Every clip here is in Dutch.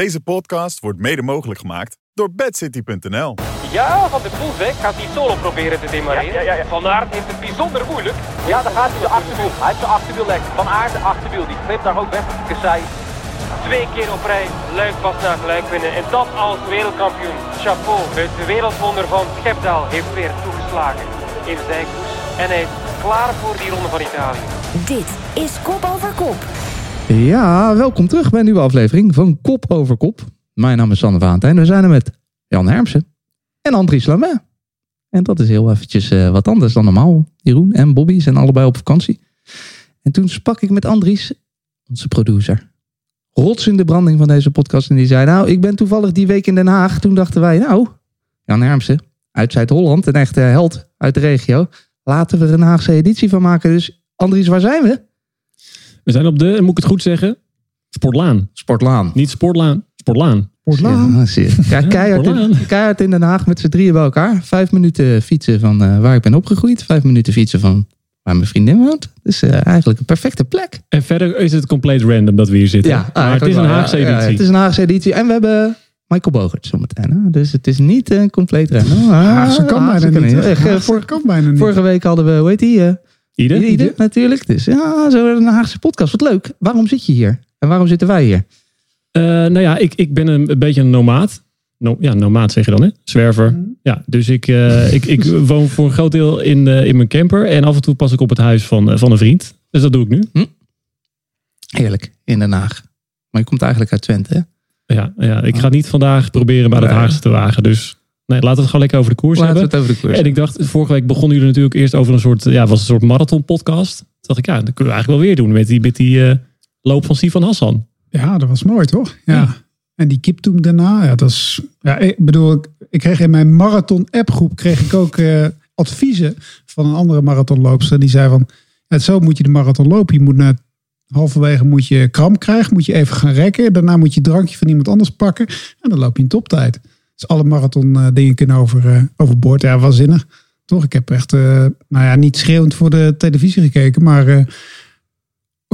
Deze podcast wordt mede mogelijk gemaakt door bedcity.nl. Ja, Van de Poelweg gaat die solo proberen te demareren. Ja, ja, ja. Van Aert heeft het bijzonder moeilijk. Ja, daar gaat hij de achterwiel. Hij heeft de achterwiel lekker. Van Aert de achterwiel. Die glipt daar ook weg kassei. Twee keer op rij, luik pas naar gelijk winnen. En dat als wereldkampioen. Chapeau, het wereldwonder van Schepdaal heeft weer toegeslagen in zijn koers. En hij is klaar voor die ronde van Italië. Dit is Kop Over Kop. Ja, welkom terug bij een nieuwe aflevering van Kop over Kop. Mijn naam is Sander Valentijn. We zijn er met Jan Hermsen en Andries Lamet. En dat is heel eventjes eh, wat anders dan normaal. Jeroen en Bobby zijn allebei op vakantie. En toen sprak ik met Andries, onze producer. Rots in de branding van deze podcast. En die zei, nou, ik ben toevallig die week in Den Haag. Toen dachten wij, nou, Jan Hermsen uit Zuid-Holland, een echte held uit de regio. Laten we er een Haagse editie van maken. Dus Andries, waar zijn we? We zijn op de, moet ik het goed zeggen? Sportlaan. Sportlaan. Niet Sportlaan, Sportlaan. Ja, zie je. Kijk, keihard, in, Sportlaan. keihard in Den Haag met z'n drieën bij elkaar. Vijf minuten fietsen van eh, waar ik ben opgegroeid. Vijf minuten fietsen van waar mijn vriendin woont. Dus eh, eigenlijk een perfecte plek. En verder is het compleet random dat we hier zitten. maar het is een Haagse Ja, editie. het is een Haagse editie. En we hebben Michael Bogert zometeen. Hè? Dus het is niet een compleet rennen. Ah, Haagse kan bijna niet. Haagse kan bijna niet. vorige week hadden we, hoe heet die? eh, Ieder? Ieder, natuurlijk. Dus ja, zo een Haagse podcast. Wat leuk. Waarom zit je hier? En waarom zitten wij hier? Eh, nou ja, ik, ik ben een, een beetje een nomaat. No, ja, nomaat zeg je dan, hè? Zwerver. Mhm. Ja, dus ik, eh, ik, ik woon voor een groot deel in, eh, in mijn camper. En af en toe pas ik op het huis van, van een vriend. Dus dat doe ik nu. Heerlijk, in Den Haag. Maar je komt eigenlijk uit Twente, hè? Ja, ja, ik ga niet vandaag proberen bij het. Haagse te wagen. Dus nee, laten we het gewoon lekker over de koers Laten we hebben. het over de koers En ik dacht, vorige week begonnen jullie natuurlijk eerst over een soort, ja, was een soort marathon podcast. Toen dacht ik, ja, dat kunnen we eigenlijk wel weer doen met die, met die eh, loop van Stefan Hassan. Ja, dat was mooi toch? Ja. Ja. En die kip toen daarna, ja, dat is, ja, ik bedoel, ik, ik kreeg in mijn marathon appgroep kreeg ik ook eh, adviezen van een andere marathonloopster. Die zei van, ja, zo moet je de marathon lopen. Je moet na halverwege moet je kramp krijgen, moet je even gaan rekken. Daarna moet je drankje van iemand anders pakken en dan loop je een toptijd. Dus alle marathon eh, dingen kunnen over, eh, overboord. Ja, waanzinnig. Toch? Ik heb echt, eh, nou ja, niet schreeuwend voor de televisie gekeken, maar eh,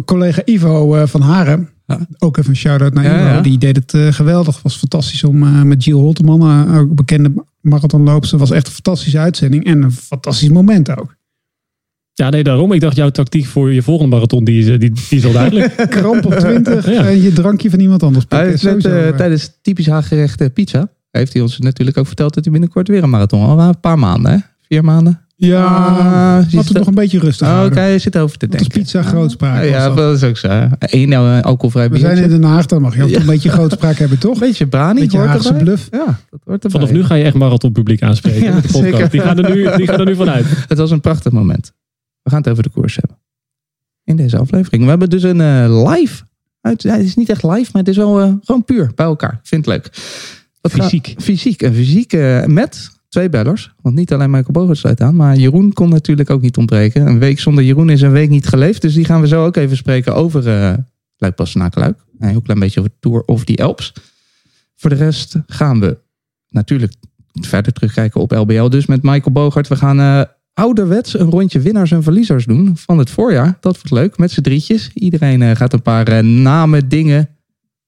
collega Ivo eh, van Haren, Ja. ook even een shout-out naar Ja, Ivo, ja. die deed het eh, geweldig. Het was fantastisch om eh, met Gilles Holteman, eh, ook bekende marathonloopster, was echt een fantastische uitzending en een fantastisch moment ook. Ja, nee, daarom. Ik dacht, jouw tactiek voor je volgende marathon, die, is, die, die is al duidelijk. Kramp op 20 Ja. en je drankje van iemand anders heeft net, Sowieso, tijdens typisch Haaggerecht pizza heeft hij ons natuurlijk ook verteld dat hij binnenkort weer een marathon al een paar maanden, hè? Vier maanden. ja, had het nog een beetje rustig Oh, Oké, je zit over te denken. pizza grootspraak Ja, dat. dat is ook zo. Eén uh, alcoholvrij We biertje. zijn in Den Haag, dan mag je ook Ja. een beetje grootspraak hebben, toch? Beetje brani Beetje hoort Haagse erbij. bluff. Ja, dat hoort erbij. Vanaf nu ga je echt marathonpubliek aanspreken Ja, met de podcast. zeker. Die gaan, er nu, die gaan er nu vanuit. Het was een prachtig moment. We gaan het over de koers hebben. In deze aflevering. We hebben dus een eh, live. Uit, ja, het is niet echt live, maar het is wel eh, gewoon puur bij elkaar. Ik vind het leuk. Gaat- Fysiek. fysiek. En fysiek eh, met twee bellers. Want niet alleen Michael Bogert sluit aan. Maar Jeroen kon natuurlijk ook niet ontbreken. Een week zonder Jeroen is een week niet geleefd. Dus die gaan we zo ook even spreken over uh, Luik. En een heel klein beetje over Tour of the Alps. Voor de rest gaan we natuurlijk verder terugkijken op LBL. Dus met Michael Bogert. We gaan eh, ouderwets een rondje winnaars en verliezers doen van het voorjaar. Dat wordt leuk, met z'n drietjes. Iedereen gaat een paar namen, dingen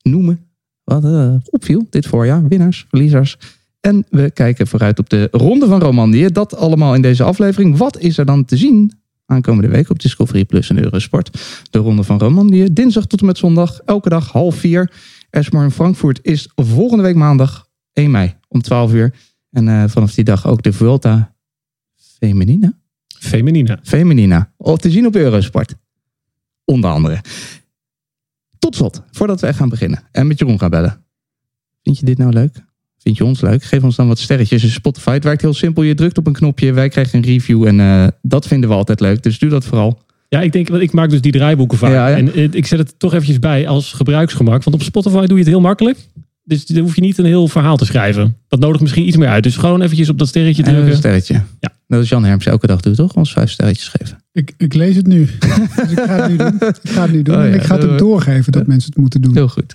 noemen. Wat eh, opviel dit voorjaar. Winnaars, verliezers. En we kijken vooruit op de Ronde van Romandie. Dat allemaal in deze aflevering. Wat is er dan te zien aankomende week op Discovery Plus en Eurosport? De Ronde van Romandie. Dinsdag tot en met zondag. Elke dag half vier. Esmar in Frankfurt is volgende week maandag 1 mei om 12 uur. En eh, vanaf die dag ook de Vuelta Feminina. Feminina. Feminina. Of te zien op Eurosport. Onder andere. Tot slot, voordat we echt gaan beginnen en met Jeroen gaan bellen. Vind je dit nou leuk? Vind je ons leuk? Geef ons dan wat sterretjes in Spotify. Het werkt heel simpel. Je drukt op een knopje, wij krijgen een review en uh, dat vinden we altijd leuk. Dus doe dat vooral. Ja, ik denk, want ik maak dus die draaiboeken vaak. Ja, ja. En eh, ik zet het toch eventjes bij als gebruiksgemak. Want op Spotify doe je het heel makkelijk. Dus dan hoef je niet een heel verhaal te schrijven. Dat nodigt misschien iets meer uit. Dus gewoon eventjes op dat sterretje En een drukken. sterretje. Ja. Dat is Jan Herms elke dag doet, toch? Ons vijf sterretjes geven. Ik, ik lees het nu. Dus ik ga het nu doen. Ik ga het nu doen Oh en ja, ik ga het doorgeven dat mensen het moeten doen. Heel goed.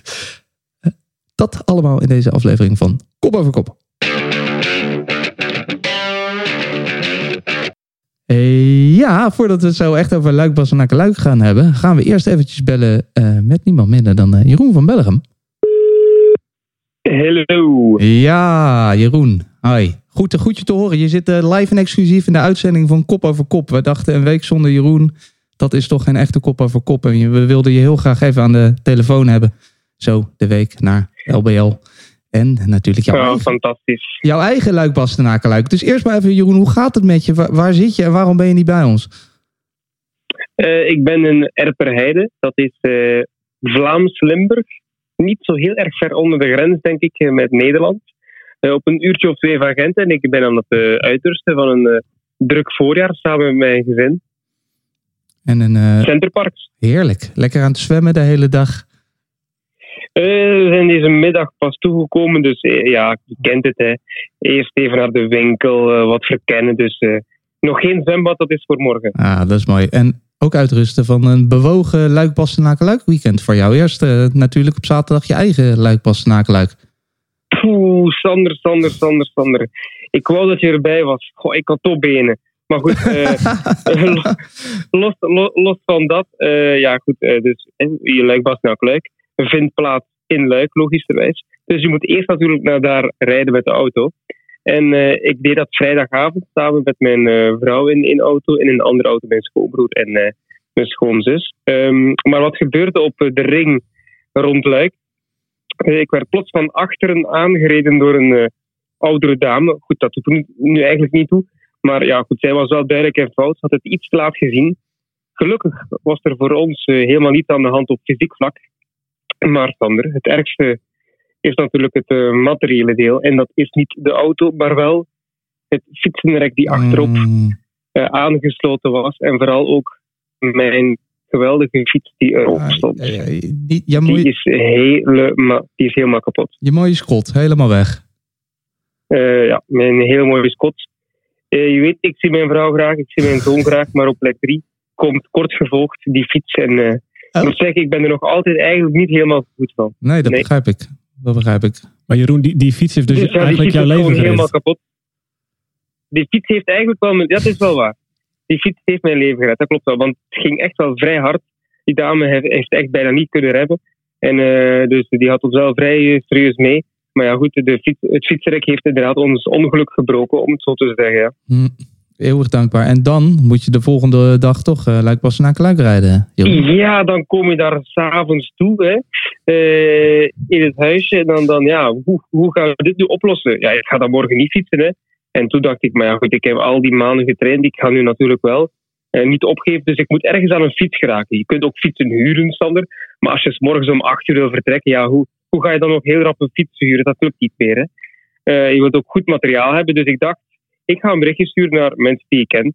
Eh, Dat allemaal in deze aflevering van Kop over Kop. Eh, Ja, voordat we het zo echt over Luik, Bas en Luik gaan hebben, gaan we eerst eventjes bellen eh, met niemand minder dan Jeroen van Bellegem. Hallo. Ja, Jeroen. Hoi. Goed, goed je te horen. Je zit eh, live en exclusief in de uitzending van Kop over Kop. We dachten een week zonder Jeroen, dat is toch geen echte kop over kop. En we wilden je heel graag even aan de telefoon hebben. Zo, de week naar LBL. En natuurlijk jouw, Oh, eigen, fantastisch. jouw eigen Luik Bastenakenluik. Dus eerst maar even Jeroen, hoe gaat het met je? Waar, waar zit je en waarom ben je niet bij ons? Eh, ik ben in Erperheide. Dat is eh, Vlaams-Limburg. Niet zo heel erg ver onder de grens, denk ik, eh, met Nederland. Eh, op een uurtje of twee van Gent. En ik ben aan het uh, uitrusten van een uh, druk voorjaar samen met mijn gezin. En een, Centerparks. Heerlijk. Lekker aan het zwemmen de hele dag. Uh, we zijn deze middag pas toegekomen, dus uh, ja, je kent het. Hè. Eerst even naar de winkel, uh, wat verkennen. Dus nog geen zwembad, dat is voor morgen. Ah, dat is mooi. En ook uitrusten van een bewogen luik luik weekend voor jou. Eerst natuurlijk op zaterdag je eigen luik luik Poeh, Sander, Sander, Sander, Sander. Ik wou dat je erbij was. Goh, ik had topbenen. Maar goed, los, los, los, van dat. ja, goed, dus je luik luik vindt plaats in Luik, logischerwijs. Dus je moet eerst natuurlijk naar daar rijden met de auto. En ik deed dat vrijdagavond samen met mijn vrouw in een auto. In een andere auto mijn schoonbroer en mijn schoonzus. Um, maar wat gebeurde op de ring rond Luik? Ik werd plots van achteren aangereden door een oudere dame. Goed, dat doet nu eigenlijk niet toe. Maar ja, goed, zij was wel duidelijk en fout. Ze had het iets te laat gezien. Gelukkig was er voor ons helemaal niet aan de hand op fysiek vlak. Maar Sander, het ergste is natuurlijk het uh, materiële deel. En dat is niet de auto, maar wel het fietsenrek die achterop Mm. aangesloten was. En vooral ook mijn geweldige fiets die erop Ah, stond. ja, ja, die, ja, Die mooie, is, helemaal, die is helemaal kapot. je mooie schot, helemaal weg. Uh, ja, mijn hele mooie Scot. Uh, je weet, ik zie mijn vrouw graag, ik zie mijn zoon graag, maar op plek 3 komt kort gevolgd die fiets. En uh, Oh. ik moet zeggen, ik ben er nog altijd eigenlijk niet helemaal goed van. Nee, dat Nee. begrijp ik. Dat begrijp ik. Maar Jeroen, die, die fiets heeft dus, Dus ja, eigenlijk fiets jouw leven helemaal kapot. Die fiets heeft eigenlijk wel... Ja, dat is wel waar. Die fiets heeft mijn leven gered, dat klopt wel. Want het ging echt wel vrij hard. Die dame heeft, echt bijna niet kunnen remmen. En eh, dus die had ons wel vrij eh, serieus mee. Maar ja, goed, de fiets, het fietsrek heeft inderdaad ons ongeluk gebroken, om het zo te zeggen. Ja. Hm, eeuwig dankbaar. En dan moet je de volgende dag toch uh, Luik naar Luik rijden. Jeroen. Ja, dan kom je daar s'avonds toe, hè, eh, in het huisje. En dan, dan ja, hoe, hoe gaan we dit nu oplossen? Ja, ik ga dan morgen niet fietsen, hè. En toen dacht ik, maar ja, goed, ik heb al die maanden getraind. Ik ga nu natuurlijk wel eh, niet opgeven. Dus ik moet ergens aan een fiets geraken. Je kunt ook fietsen huren, Sander. Maar als je 's morgens om acht uur wil vertrekken, ja, hoe, hoe ga je dan nog heel rap een fiets huren? Dat lukt niet meer, hè. Eh, je wilt ook goed materiaal hebben. Dus ik dacht, ik ga een berichtje sturen naar mensen die ik ken.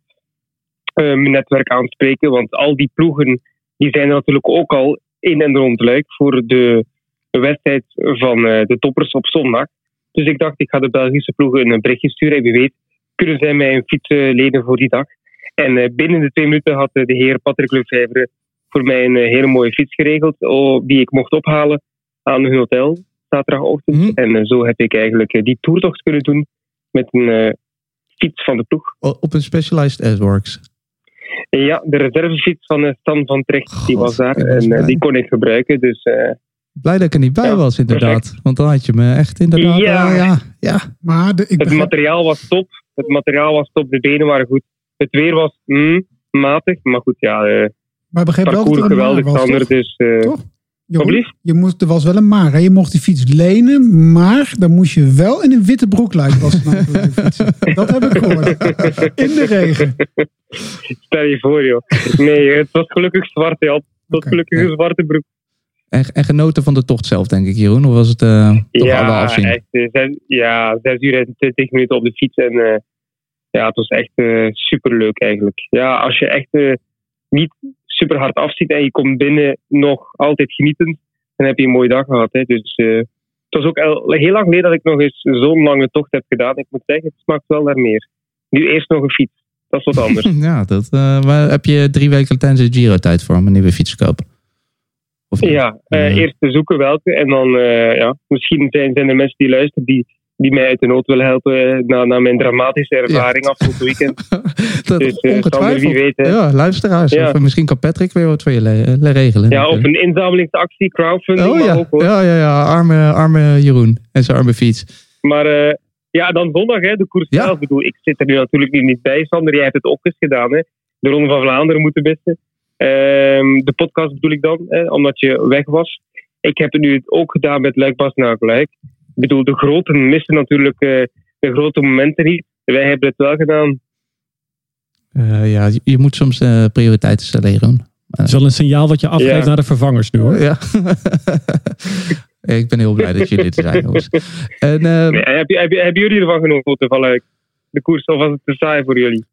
Eh, mijn netwerk aanspreken. Want al die ploegen die zijn er natuurlijk ook al in en rond Luik voor de wedstrijd van eh, de toppers op zondag. Dus ik dacht, ik ga de Belgische ploegen een berichtje sturen. En wie weet, kunnen zij mij een fiets eh, lenen voor die dag. En eh, binnen de twee minuten had eh, de heer Patrick Lefevre voor mij een hele mooie fiets geregeld. oh, die ik mocht ophalen aan hun hotel zaterdagochtend. Mhm. En zo heb ik eigenlijk die toertocht kunnen doen met een fiets van de ploeg. Op een Specialized S-Works. Ja, de reservefiets van Stan van Trecht, die was daar. En die kon ik gebruiken. Dus Blij dat ik er niet bij Ja, was, inderdaad. Want dan had je me echt inderdaad... Ja. eh, ja, ja. Maar de, ik het begrijp, materiaal was top. Het materiaal was top. De benen waren goed. Het weer was mm, matig. Maar goed, ja, eh maar begrijp wel dat parcours er geweldig, was, toch? Dus eh, Toch? Je moest, er was wel een maar. Hè? Je mocht die fiets lenen, maar dan moest je wel in een witte broek lijken. Was het. Dat heb ik gehoord. In de regen. stel je voor, joh. Nee, het was gelukkig zwart. Hij had tot gelukkig een zwarte broek. En, en genoten van de tocht zelf, denk ik, Jeroen. Of was het eh, toch Ja, afzien? echt. eh, Zes, ja, zes uur en twintig minuten op de fiets. En eh, ja, het was echt eh superleuk eigenlijk. Ja, als je echt niet super hard afziet en je komt binnen nog altijd genieten, dan heb je een mooie dag gehad. Hè. Dus het was ook heel lang geleden dat ik nog eens zo'n lange tocht heb gedaan. Ik moet zeggen, het smaakt wel naar meer. Nu eerst nog een fiets. Dat is wat anders. Ja, dat, maar heb je drie weken tijdens de Giro tijd voor een nieuwe fiets te kopen? Of niet? Ja, eh, Ja. eerst te zoeken welke. En dan, eh, ja, misschien zijn, zijn er mensen die luisteren die die mij uit de nood wil helpen eh, na, na mijn dramatische ervaring afgelopen weekend. Dat Dus, ongetwijfeld. Wie weet, ja, luisteraars. Ja. Of misschien kan Patrick weer wat voor je le- le- regelen. Ja, of een inzamelingsactie, crowdfunding, Oh ja, ook hoor. ja, ja, ja. Arme, arme Jeroen en zijn arme fiets. Maar ja, dan zondag, hè, de koers zelf. Ik bedoel, ik zit er nu natuurlijk niet bij, Sander. Jij hebt het ook eens gedaan, hè. De Ronde van Vlaanderen moeten missen. Ehm, de podcast bedoel ik dan, hè, omdat je weg was. Ik heb het nu ook gedaan met Luik Bas na Luik. Ik bedoel, de groten missen natuurlijk eh, de grote momenten niet. Wij hebben het wel gedaan. Eh, ja, je, je moet soms eh, prioriteiten stellen, Jeroen. Het is wel een signaal wat je afgeeft Ja. naar de vervangers nu hoor. Ja. ik ben heel blij dat jullie er zijn, jongens. En, eh, Nee, heb je, heb je, hebben jullie ervan genoten van Luik? De koers, of was het te saai voor jullie?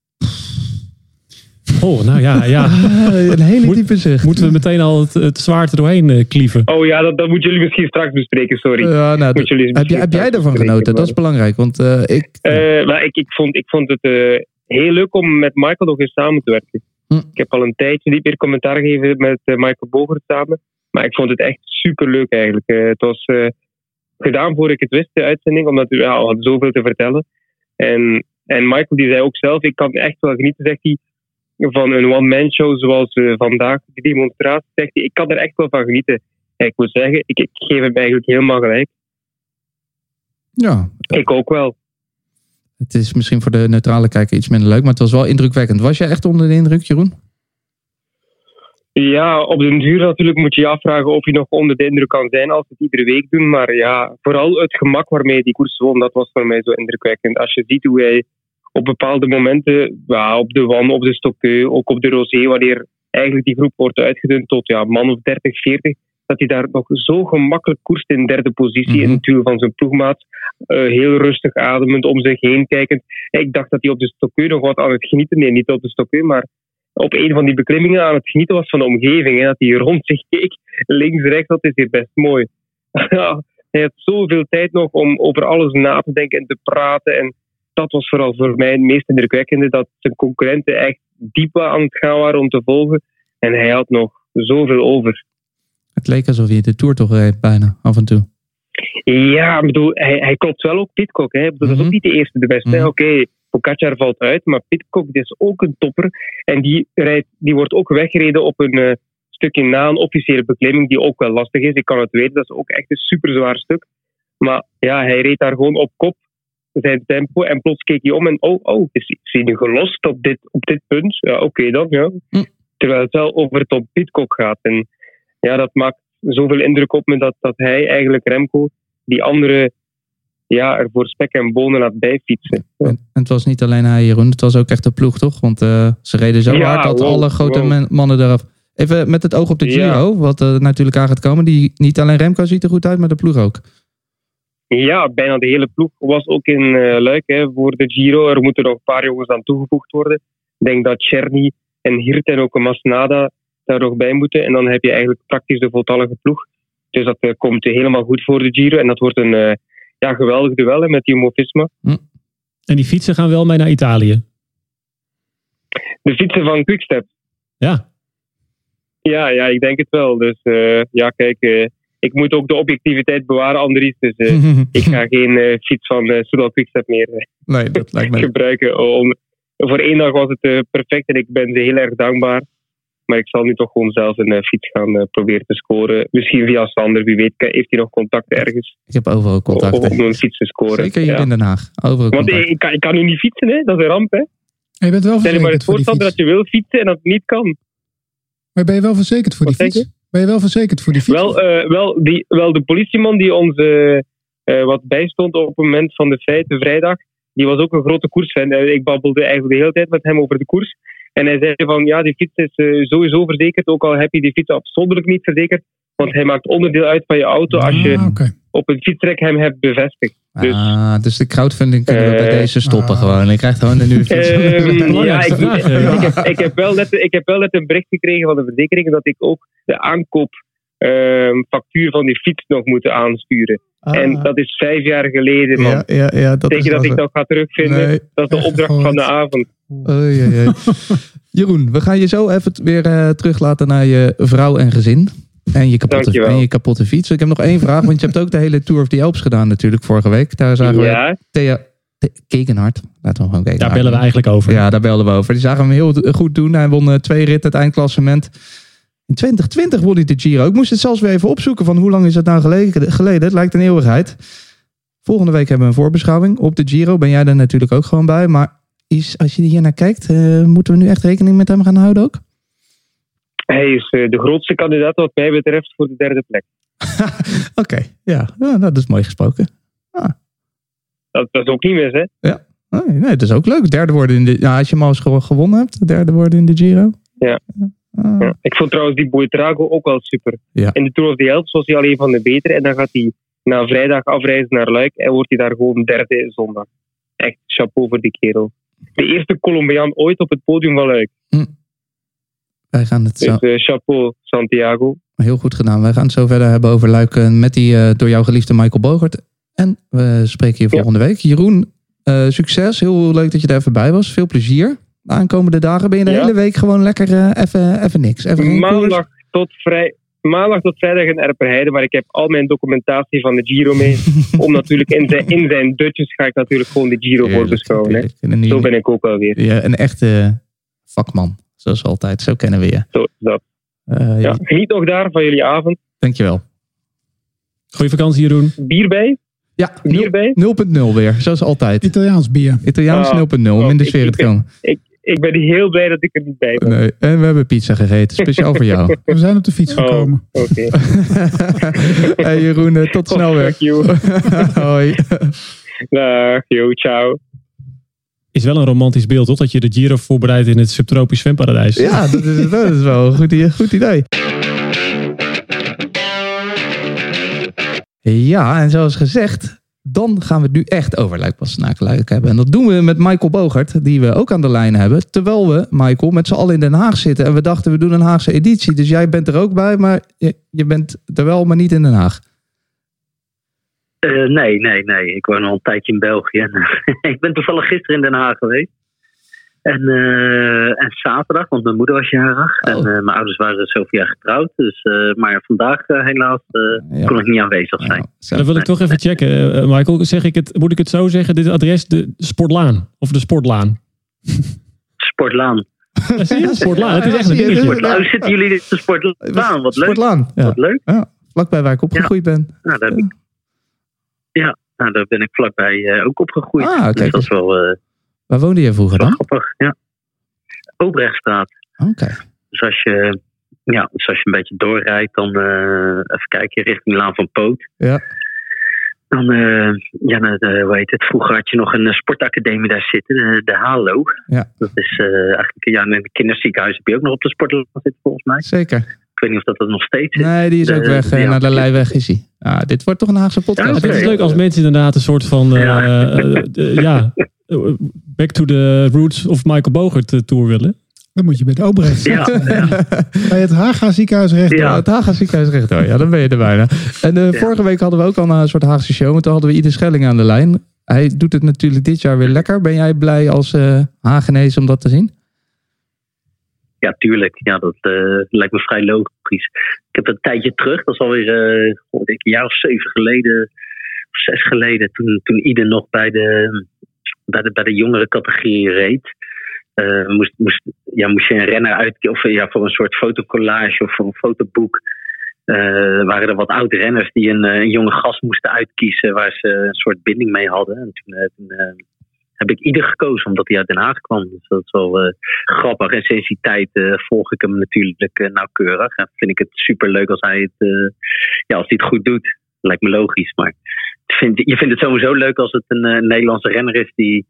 Oh, nou ja, ja. een hele Moet- diepe zucht. Moeten we meteen al het, het zwaard er doorheen eh, klieven? Oh ja, dat, dat moeten jullie misschien straks bespreken, sorry. Ja, nou, Moet jullie heb, heb jij bespreken, genoten? Dat is belangrijk, want eh, ik... Eh, maar ik, ik, vond, ik vond het eh, heel leuk om met Michael nog eens samen te werken. Hm. Ik heb al een tijdje niet meer commentaar gegeven met Michael Bogert samen. Maar ik vond het echt super leuk eigenlijk. Eh, het was eh, gedaan voor ik het wist, de uitzending, omdat we ja, hadden zoveel te vertellen. En, en Michael die zei ook zelf, ik kan echt wel genieten, zegt hij, van een one-man show zoals eh, vandaag, die demonstratie. Zegt hij, ik kan er echt wel van genieten. En ik moet zeggen, ik, ik geef hem eigenlijk helemaal gelijk. ja, Ik ook wel. het is misschien voor de neutrale kijker iets minder leuk, maar het was wel indrukwekkend. Was jij echt onder de indruk, Jeroen? Ja, op den duur natuurlijk moet je je afvragen of je nog onder de indruk kan zijn als we het iedere week doen. Maar ja, vooral het gemak waarmee die koers won, dat was voor mij zo indrukwekkend. Als je ziet hoe hij op bepaalde momenten, ja, op de Wan, op de Stokkeu, ook op de Rosé, wanneer eigenlijk die groep wordt uitgedund tot ja, man of 30, 40, dat hij daar nog zo gemakkelijk koerst in derde positie in Mhm. het duel van zijn ploegmaat. Eh, heel rustig ademend, om zich heen kijkend. Ik dacht dat hij op de Stokkeu nog wat aan het genieten, nee, niet op de Stokkeu, maar op een van die beklimmingen aan het genieten was van de omgeving. Hè, dat hij rond zich keek, links, rechts, dat is hier best mooi. Hij had zoveel tijd nog om over alles na te denken en te praten. En dat was vooral voor mij het meest indrukwekkende, dat zijn concurrenten echt diep aan het gaan waren om te volgen. En hij had nog zoveel over. Het leek alsof je de Tour toch reed, bijna, af en toe. Ja, ik bedoel, hij, hij klopt wel ook Pitcock. Hè. Dat is Mhm. ook niet de eerste, de beste. Mhm. Oké, Pogacar valt uit, maar Pitcock is ook een topper. En die, rijdt, die wordt ook weggereden op een eh, stukje na een officiële beklimming, die ook wel lastig is. Ik kan het weten, dat is ook echt een super zwaar stuk. Maar ja, hij reed daar gewoon op kop, zijn tempo, en plots keek hij om en oh, oh, is, is hij nu gelost op dit, op dit punt? Ja, oké dan, ja. Hm. Terwijl het wel over Tom Pitcock gaat. En ja, dat maakt zoveel indruk op me dat, dat hij eigenlijk Remco die andere ja, er voor spek en bonen laat bijfietsen. Ja. En, het was niet alleen hij, Jeroen. Het was ook echt de ploeg, toch? Want eh, ze reden zo Ja, hard dat wow, alle grote wow. mannen eraf... Even met het oog op de Ja. Giro, wat er natuurlijk aan gaat komen. Die, niet alleen Remco ziet er goed uit, maar de ploeg ook. Ja, bijna de hele ploeg was ook in eh, Luik hè, voor de Giro. Er moeten nog een paar jongens aan toegevoegd worden. Ik denk dat Cherny en Hirt en ook Masnada daar nog bij moeten. En dan heb je eigenlijk praktisch de voltallige ploeg. Dus dat eh, komt helemaal goed voor de Giro. En dat wordt een eh, ja, geweldig duel hè, met Jumbo-Visma. En die fietsen gaan wel mee naar Italië. De fietsen van Quickstep. Ja, Ja, ja, ik denk het wel. Dus ja, kijk, ik moet ook de objectiviteit bewaren, Andries. Dus eh, ik ga geen eh, fiets van uh, Soudal Quickstep meer nee, dat lijkt me... gebruiken. Om, voor één dag was het perfect en ik ben ze heel erg dankbaar. Maar ik zal nu toch gewoon zelf een fiets gaan proberen te scoren. Misschien via Sander, wie weet, heeft hij nog contacten ergens Ik heb overal om, contacten. om een fiets te scoren. Zeker hier Ja. in Den Haag. Overal Want contact. ik, ik kan, ik kan nu niet fietsen, hè? dat is een ramp. Hè? En je bent wel Stel je maar eens voor Sander, dat je wil fietsen en dat het niet kan. Maar ben je wel verzekerd voor die Wat fiets? Ben je wel verzekerd voor die fiets? Wel, eh, wel, die, wel, de politieman die ons eh, eh, wat bijstond op het moment van de feiten vrijdag, die was ook een grote koersfan. Ik babbelde eigenlijk de hele tijd met hem over de koers. En hij zei van, ja, die fiets is sowieso verzekerd, ook al heb je die fiets afzonderlijk niet verzekerd. Want hij maakt onderdeel uit van je auto als je Ah, op een fietsrek hem hebt bevestigd. Dus, Ah, dus de crowdfunding kunnen we bij Eh, deze stoppen ah. gewoon. Ik krijg gewoon een nieuwe fiets. Ehm, ja, ik, vraag, heb, ik, heb wel net, ik heb wel net een bericht gekregen van de verzekering dat ik ook de aankoopfactuur van die fiets nog moet aansturen. En dat is vijf jaar geleden, man. Ah. ja, ja, ja, dat je dat ik dat ga terugvinden? Nee. Dat is de opdracht van de avond. Oei. Jeroen, we gaan je zo even weer eh, teruglaten naar je vrouw en gezin. En je, kapotte, Dankjewel. en je kapotte fiets. Ik heb nog één vraag, want je hebt ook de hele Tour of the Alps gedaan natuurlijk vorige week. Daar zagen we Thea Kekenhard. Laten we gewoon kijken. Daar bellen we eigenlijk over. Ja, daar belden we over. Die zagen hem heel goed doen. Hij won eh, twee ritten het eindklassement. In 2020 won hij de Giro. Ik moest het zelfs weer even opzoeken van hoe lang is het nou geleden. geleden. Het lijkt een eeuwigheid. Volgende week hebben we een voorbeschouwing op de Giro. Ben jij er natuurlijk ook gewoon bij. Maar is, als je hier naar kijkt, eh, moeten we nu echt rekening met hem gaan houden ook? Hij is eh, de grootste kandidaat wat mij betreft voor de derde plek. Oké, ja. ja, dat is mooi gesproken. Dat, dat is ook niet mis, hè? Oh, nee, dat is ook leuk. Derde worden in de. Ja, als je hem al eens gewo- gewonnen hebt, derde worden in de Giro. Ja. Ah, Ja. Ik vond trouwens die Boetrago ook wel super. Ja. In de Tour of the Alps was hij al een van de betere. En dan gaat hij na vrijdag afreizen naar Luik en wordt hij daar gewoon derde zondag. Echt chapeau voor die kerel. De eerste Colombiaan ooit op het podium van Luik. Wij gaan het zo. Dus eh, chapeau, Santiago. Heel goed gedaan. Wij gaan het zo verder hebben over Luik eh, met die eh, door jou geliefde Michael Bogert. En we spreken je Ja. volgende week. Jeroen, eh, succes. Heel leuk dat je er even bij was. Veel plezier. De aankomende dagen ben je de Ja. hele week gewoon lekker even, even niks. Even. Maandag tot, vrij, maandag tot vrijdag in Erperheide, maar ik heb al mijn documentatie van de Giro mee. Om natuurlijk in zijn, in zijn dutjes ga ik natuurlijk gewoon de Giro voor beschouwen. Zo ben ik ook alweer. ja, een echte vakman. Zoals altijd. Zo kennen we je. Zo is dat. Eh, Ja. Geniet nog daar van jullie avond. Dankjewel. Goeie vakantie, Jeroen. Bier bij? Ja, Bier bij? 0.0 weer. Zoals altijd. Italiaans bier. Italiaans Ah, 0.0 om in de ik- sfeer ik- te komen. Ik ben heel blij dat ik er niet bij ben. Nee. En we hebben pizza gegeten. Speciaal voor jou. We zijn op de fiets Oh. gekomen. Oké. hey Jeroen, eh, tot snel Oh, weer. fuck you. Hoi. Dag, yo, ciao. Is wel een romantisch beeld, toch? Dat je de Giro voorbereidt in het subtropisch zwemparadijs. Ja, dat is, dat is wel een goed, goed idee. Ja, en zoals gezegd, dan gaan we het nu echt over Luik Bastenaken hebben. En dat doen we met Michael Bogert, die we ook aan de lijn hebben. Terwijl we, Michael, met z'n allen in Den Haag zitten. En we dachten, we doen een Haagse editie. Dus jij bent er ook bij, maar je, je bent er wel, maar niet in Den Haag. Eh, nee, nee, nee. Ik woon al een tijdje in België. En, ik ben toevallig gisteren in Den Haag geweest. En, eh, en zaterdag, want mijn moeder was jarig. En Oh. eh, mijn ouders waren zoveel jaar getrouwd. Dus, eh, maar vandaag eh, helaas eh, Ja. kon ik niet aanwezig zijn. Zo. Dan wil ik toch even checken, eh, Michael. Zeg ik het, moet ik het zo zeggen? Dit adres, de Sportlaan. Of de Sportlaan. Sportlaan. Ja, zie je? Sportlaan. Het is echt een dingetje. Sportlaan. Hoe zitten jullie in de Sportlaan? Wat leuk. Sportlaan. Ja. Wat leuk. Vlakbij waar ik opgegroeid ben. Nou, daar, heb ik, ja, nou, daar ben ik vlakbij eh, ook opgegroeid. Ah, kijk dus dat eens. is wel, eh, Waar woonde je vroeger dan? grappig. Ja. Obrechtstraat. Oké. Dus als je, ja, dus als je een beetje doorrijdt, dan eh, even kijken richting Laan van Poot. Ja. Dan, ja, eh, hoe heet het? Vroeger had je nog een sportacademie daar zitten, de, de HALO. Ja. Dat is eh, eigenlijk, ja, in het kinderziekenhuis heb je ook nog op de sportlaan zitten volgens mij. Zeker. Ik weet niet of dat, dat nog steeds is. Nee, die is ook De- weg. eh, ja. naar de Leiweg is hij. Ah, dit wordt toch een Haagse podcast. Ja, Het is leuk als mensen inderdaad een soort van... eh, Ja. eh, back to the roots of Michael Bogert tour willen. Dan moet je bij het Obrecht. Ja, ja. Bij het Haga ziekenhuis recht. Ja, het Haga ziekenhuis rechtdoor. Ja, dan ben je er bijna. En eh, vorige week hadden we ook al een soort Haagse show. Want toen hadden we Ieder Schelling aan de lijn. Hij doet het natuurlijk dit jaar weer lekker. Ben jij blij als eh Hagenees om dat te zien? Ja, tuurlijk. Ja, dat eh, lijkt me vrij logisch. Ik heb een tijdje terug, dat is alweer goh, ik een jaar of zeven geleden, of zes geleden, toen, toen Ide nog bij de, bij de, bij de jongere categorie reed. eh, moest, moest, ja, moest je een renner uit, of ja, voor een soort fotocollage of voor een fotoboek. waren er wat oude renners die een, een jonge gast moesten uitkiezen waar ze een soort binding mee hadden. En toen, eh, heb ik ieder gekozen omdat hij uit Den Haag kwam. Dus dat is wel eh, grappig. En sinds die tijd eh, volg ik hem natuurlijk eh, nauwkeurig. En vind ik het superleuk als hij het, ja, als hij het goed doet. Lijkt me logisch. Maar ik vind, je vindt het sowieso leuk als het een Nederlandse renner is die,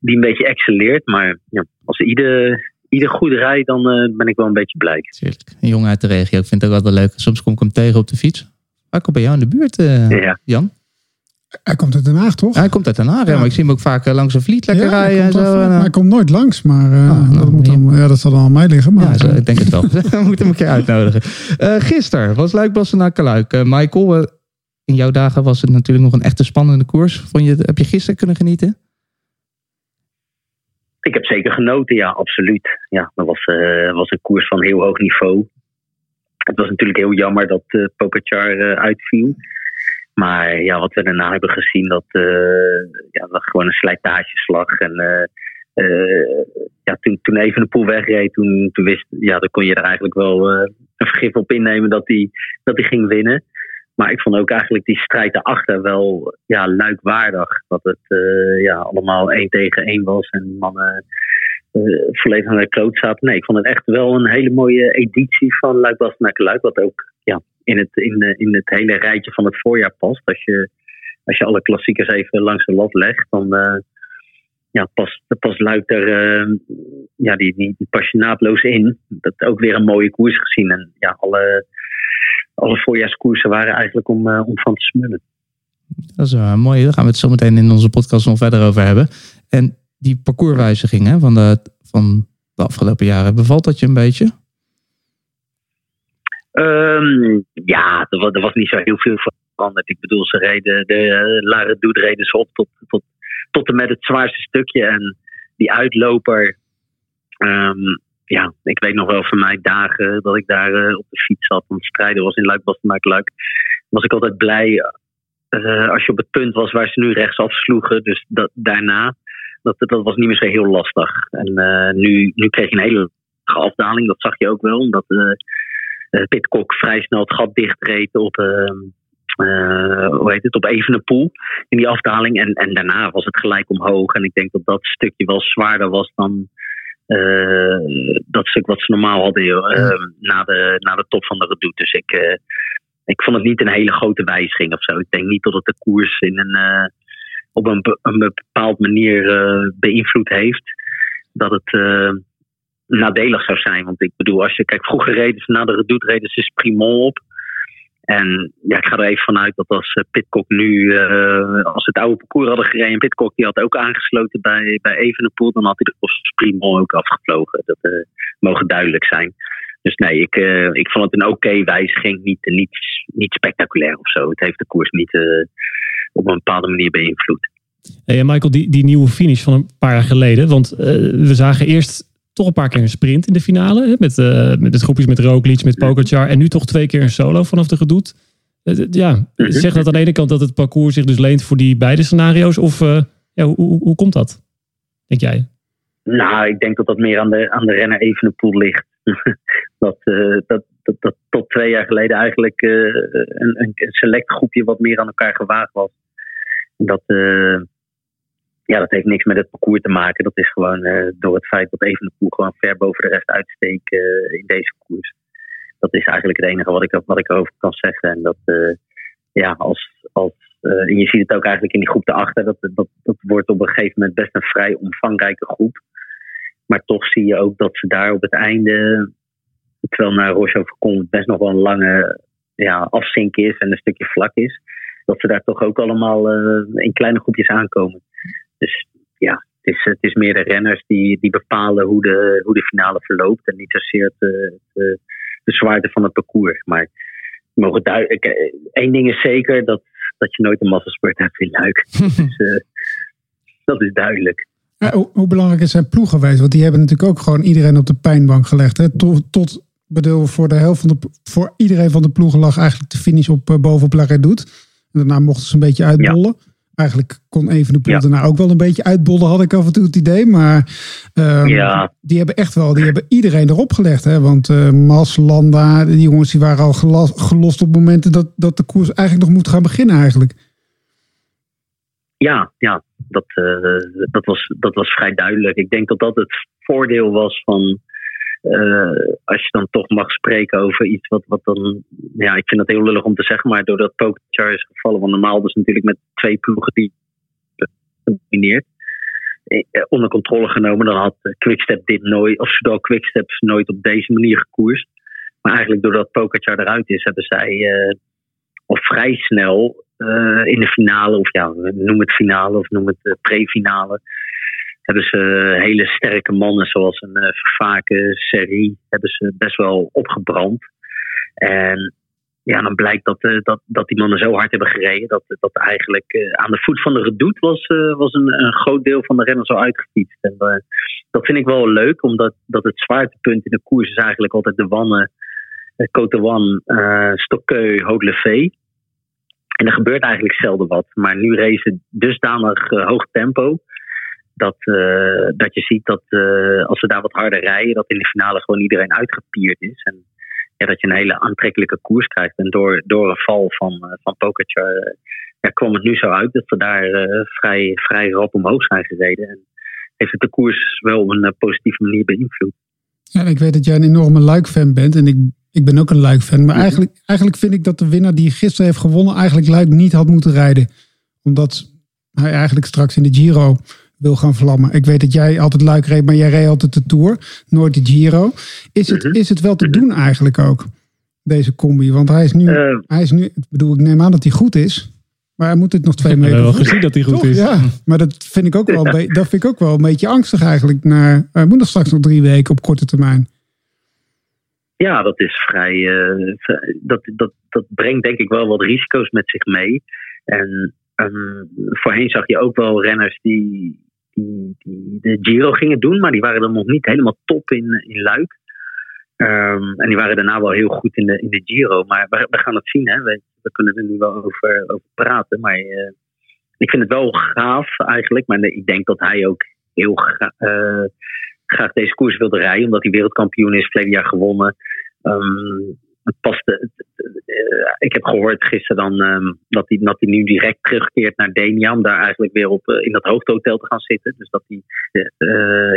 die een beetje excelleert. Maar ja, als ieder, ieder goed rijdt, dan ben ik wel een beetje blij. Tuurlijk. Een jongen uit de regio. Ik vind het ook wel leuk. Soms kom ik hem tegen op de fiets. Hij komt bij jou in de buurt, Ja. Jan. Hij komt uit Den Haag, toch? Hij komt uit Den Haag, ja. Ja. maar ik zie hem ook vaak eh, langs een vliet lekker Ja, rijden. En zo. En, maar eh, hij komt nooit langs. Maar eh, Ah, nou, dat, moet dan, ja, dat zal dan aan mij liggen. Maar, ja, zo, ik denk het wel. We moeten hem een keer uitnodigen. Eh gisteren was Luik Bastenaken Luik. Eh, Michael, in jouw dagen was het natuurlijk nog een echte spannende koers. Vond je, heb je gisteren kunnen genieten? Ik heb zeker genoten, ja, absoluut. Ja, dat was, eh, was een koers van heel hoog niveau. het was natuurlijk heel jammer dat uh, Pogacar uitviel. Maar ja, wat we daarna hebben gezien, dat, ja, dat was gewoon een slijtageslag. En ja, toen, toen even de poel wegreed, toen, toen, wist, ja, dan kon je er eigenlijk wel een vergif op innemen dat hij dat ging winnen. Maar ik vond ook eigenlijk die strijd daarachter wel ja, luikwaardig. Dat het ja, allemaal één tegen één was en mannen volledig aan de kloot zaten. Nee, ik vond het echt wel een hele mooie editie van Luik naar Luik. Wat ook ja, in, het, in, in het hele rijtje van het voorjaar past. Als je, als je alle klassiekers even langs de lat legt, dan uh, ja, past, past Luik er ja, die, die, die pas in. Dat ook weer een mooie koers gezien. En ja, alle alle voorjaarskoersen waren eigenlijk om, uh, om van te smullen. Dat is uh, mooi. Daar gaan we het zo meteen in onze podcast nog verder over hebben. En die parcourswijziging van, de, van de afgelopen jaren, bevalt dat je een beetje? Um, ja, er was, niet zo heel veel veranderd. Ik bedoel, ze reden de uh, Lare Doet reden ze op tot, tot, tot en met het zwaarste stukje. En die uitloper, um, ja, ik weet nog wel van mij dagen dat ik daar uh, op de fiets zat. Want strijden was in Luik, Luik. Was ik altijd blij uh, als je op het punt was waar ze nu rechtsaf sloegen. Dus dat, daarna, dat, dat was niet meer zo heel lastig. En nu, nu kreeg je een hele afdaling, dat zag je ook wel. Omdat Pitcock vrij snel het gat dichtreed op, hoe heet het, op Evenepoel in die afdaling. En, en daarna was het gelijk omhoog. En ik denk dat dat stukje wel zwaarder was dan uh, dat stuk wat ze normaal hadden uh, na, de, na de top van de redoute. Dus ik, uh, ik vond het niet een hele grote wijziging of zo. Ik denk niet dat het de koers in een, op een, een bepaald manier beïnvloed heeft. Dat het nadelig zou zijn. Want ik bedoel, als je kijkt, vroeger reden ze na de redoute reden ze Primon op. En ja, ik ga er even vanuit dat als eh, Pitcock nu, uh, als het oude parcours hadden gereden, Pitcock die had ook aangesloten bij, bij Evenepoel, dan had hij de Primon ook afgevlogen. Dat uh, mogen duidelijk zijn. Dus nee, ik, ik vond het een oké wijziging, niet, niet, niet spectaculair of zo. Het heeft de koers niet op een bepaalde manier beïnvloed. Hey, Michael, die, die nieuwe finish van een paar jaar geleden, want we zagen eerst toch een paar keer een sprint in de finale. Hè, met, uh, met het groepjes met Roglic, met Pogacar. En nu toch twee keer een solo vanaf de gedoet. Uh, ja, mhm. zeg dat aan de ene kant dat het parcours zich dus leent voor die beide scenario's? Of uh, ja, hoe, hoe, hoe, komt dat, denk jij? Nou, ik denk dat dat meer aan de, aan de renner Evenepoel ligt. dat, dat, dat, dat tot twee jaar geleden eigenlijk een, een select groepje wat meer aan elkaar gewaagd was. Dat ja, dat heeft niks met het parcours te maken. Dat is gewoon uh, door het feit dat Evenepoel gewoon ver boven de rest uitsteekt uh, in deze koers. Dat is eigenlijk het enige wat ik, wat ik erover kan zeggen. En dat, uh, ja, als, als, en je ziet het ook eigenlijk in die groep daarachter. Dat, dat, dat wordt op een gegeven moment best een vrij omvangrijke groep. Maar toch zie je ook dat ze daar op het einde, terwijl naar Roche komt, best nog wel een lange ja, afzink is en een stukje vlak is. Dat ze daar toch ook allemaal in kleine groepjes aankomen. Dus ja, het is, het is meer de renners die, die bepalen hoe de, hoe de finale verloopt. En niet zozeer de, de, de zwaarte van het parcours. Maar mogen duidelijk. Eén ding is zeker: dat, dat je nooit een massasport hebt in Luik. dus, uh, dat is duidelijk. Ja, hoe, hoe, belangrijk is zijn ploeg geweest? Want die hebben natuurlijk ook gewoon iedereen op de pijnbank gelegd. Hè? Tot, tot bedoel, voor de helft van de voor iedereen van de ploegen lag eigenlijk de finish op uh, doet. En daarna mochten ze een beetje uitbollen. Eigenlijk kon even de ja. daarna ook wel een beetje uitbollen, had ik af en toe het idee. Maar um, ja. die hebben echt wel, die hebben iedereen erop gelegd. Hè? Want uh, Mas, Landa, die jongens die waren al gelost op momenten dat, dat de koers eigenlijk nog moet gaan beginnen eigenlijk. Ja, ja dat, uh, dat, was, dat was vrij duidelijk. Ik denk dat dat het voordeel was van als je dan toch mag spreken over iets wat, wat dan. Ja, ik vind het heel lullig om te zeggen, maar doordat Pogacar is gevallen, want normaal dus natuurlijk met twee ploegen die domineert. Eh, onder controle genomen, dan had Quickstep dit nooit, of zowel Quickstep nooit op deze manier gekoerst. Maar eigenlijk doordat Pogacar eruit is, hebben zij of vrij snel in de finale, of ja, noem het finale of noem het uh, pre-finale, hebben ze hele sterke mannen zoals een uh, Vervaken, Serie, hebben ze best wel opgebrand. En ja, dan blijkt dat, uh, dat, dat die mannen zo hard hebben gereden dat, dat eigenlijk uh, aan de voet van de redoute was, was een, een, groot deel van de renners al uitgefietst. En dat vind ik wel leuk, omdat dat het zwaartepunt in de koers is eigenlijk altijd de wannen Cotewan, uh, Stokkeu, Haute-Levee. En er gebeurt eigenlijk zelden wat. Maar nu racen dusdanig hoog tempo. Dat, uh, dat je ziet dat uh, als ze daar wat harder rijden, dat in de finale gewoon iedereen uitgepierd is. En ja, dat je een hele aantrekkelijke koers krijgt. En door, door een val van, van Pogacar ja, kwam het nu zo uit dat we daar vrij, vrij rap omhoog zijn gereden. En heeft het de koers wel op een positieve manier beïnvloed. Ja, ik weet dat jij een enorme Luik-fan bent. En ik, ik ben ook een Luik-fan. Maar eigenlijk, eigenlijk vind ik dat de winnaar die gisteren heeft gewonnen... eigenlijk Luik niet had moeten rijden. Omdat hij eigenlijk straks in de Giro wil gaan vlammen. Ik weet dat jij altijd Luik reed, maar jij reed altijd de Tour. Nooit de Giro. Is het, is het wel te doen eigenlijk ook, deze combi? Want hij is nu... Uh, hij is nu ik bedoel, ik neem aan dat hij goed is... Maar hij moet het nog twee We meter. hebben wel gezien dat hij goed Toch? is. Ja, maar dat vind ik ook wel, ja. dat vind ik ook wel een beetje angstig eigenlijk. Naar, hij moet nog straks nog drie weken op korte termijn. Ja, dat is vrij. Uh, dat, dat, dat brengt denk ik wel wat risico's met zich mee. En um, voorheen zag je ook wel renners die, die, die, de Giro gingen doen, maar die waren dan nog niet helemaal top in, in Luik. Um, en die waren daarna wel heel goed in de, in de Giro. Maar we, gaan het zien, hè. We, we kunnen er nu wel over, over praten. Maar uh, ik vind het wel gaaf eigenlijk. Maar ik denk dat hij ook heel uh, graag deze koers wilde rijden. Omdat hij wereldkampioen is, verleden jaar gewonnen. Um, het paste, uh, ik heb gehoord gisteren dan um, dat, hij, dat hij nu direct terugkeert naar Denia. Om daar eigenlijk weer op, in dat hoofdhotel te gaan zitten. Dus dat hij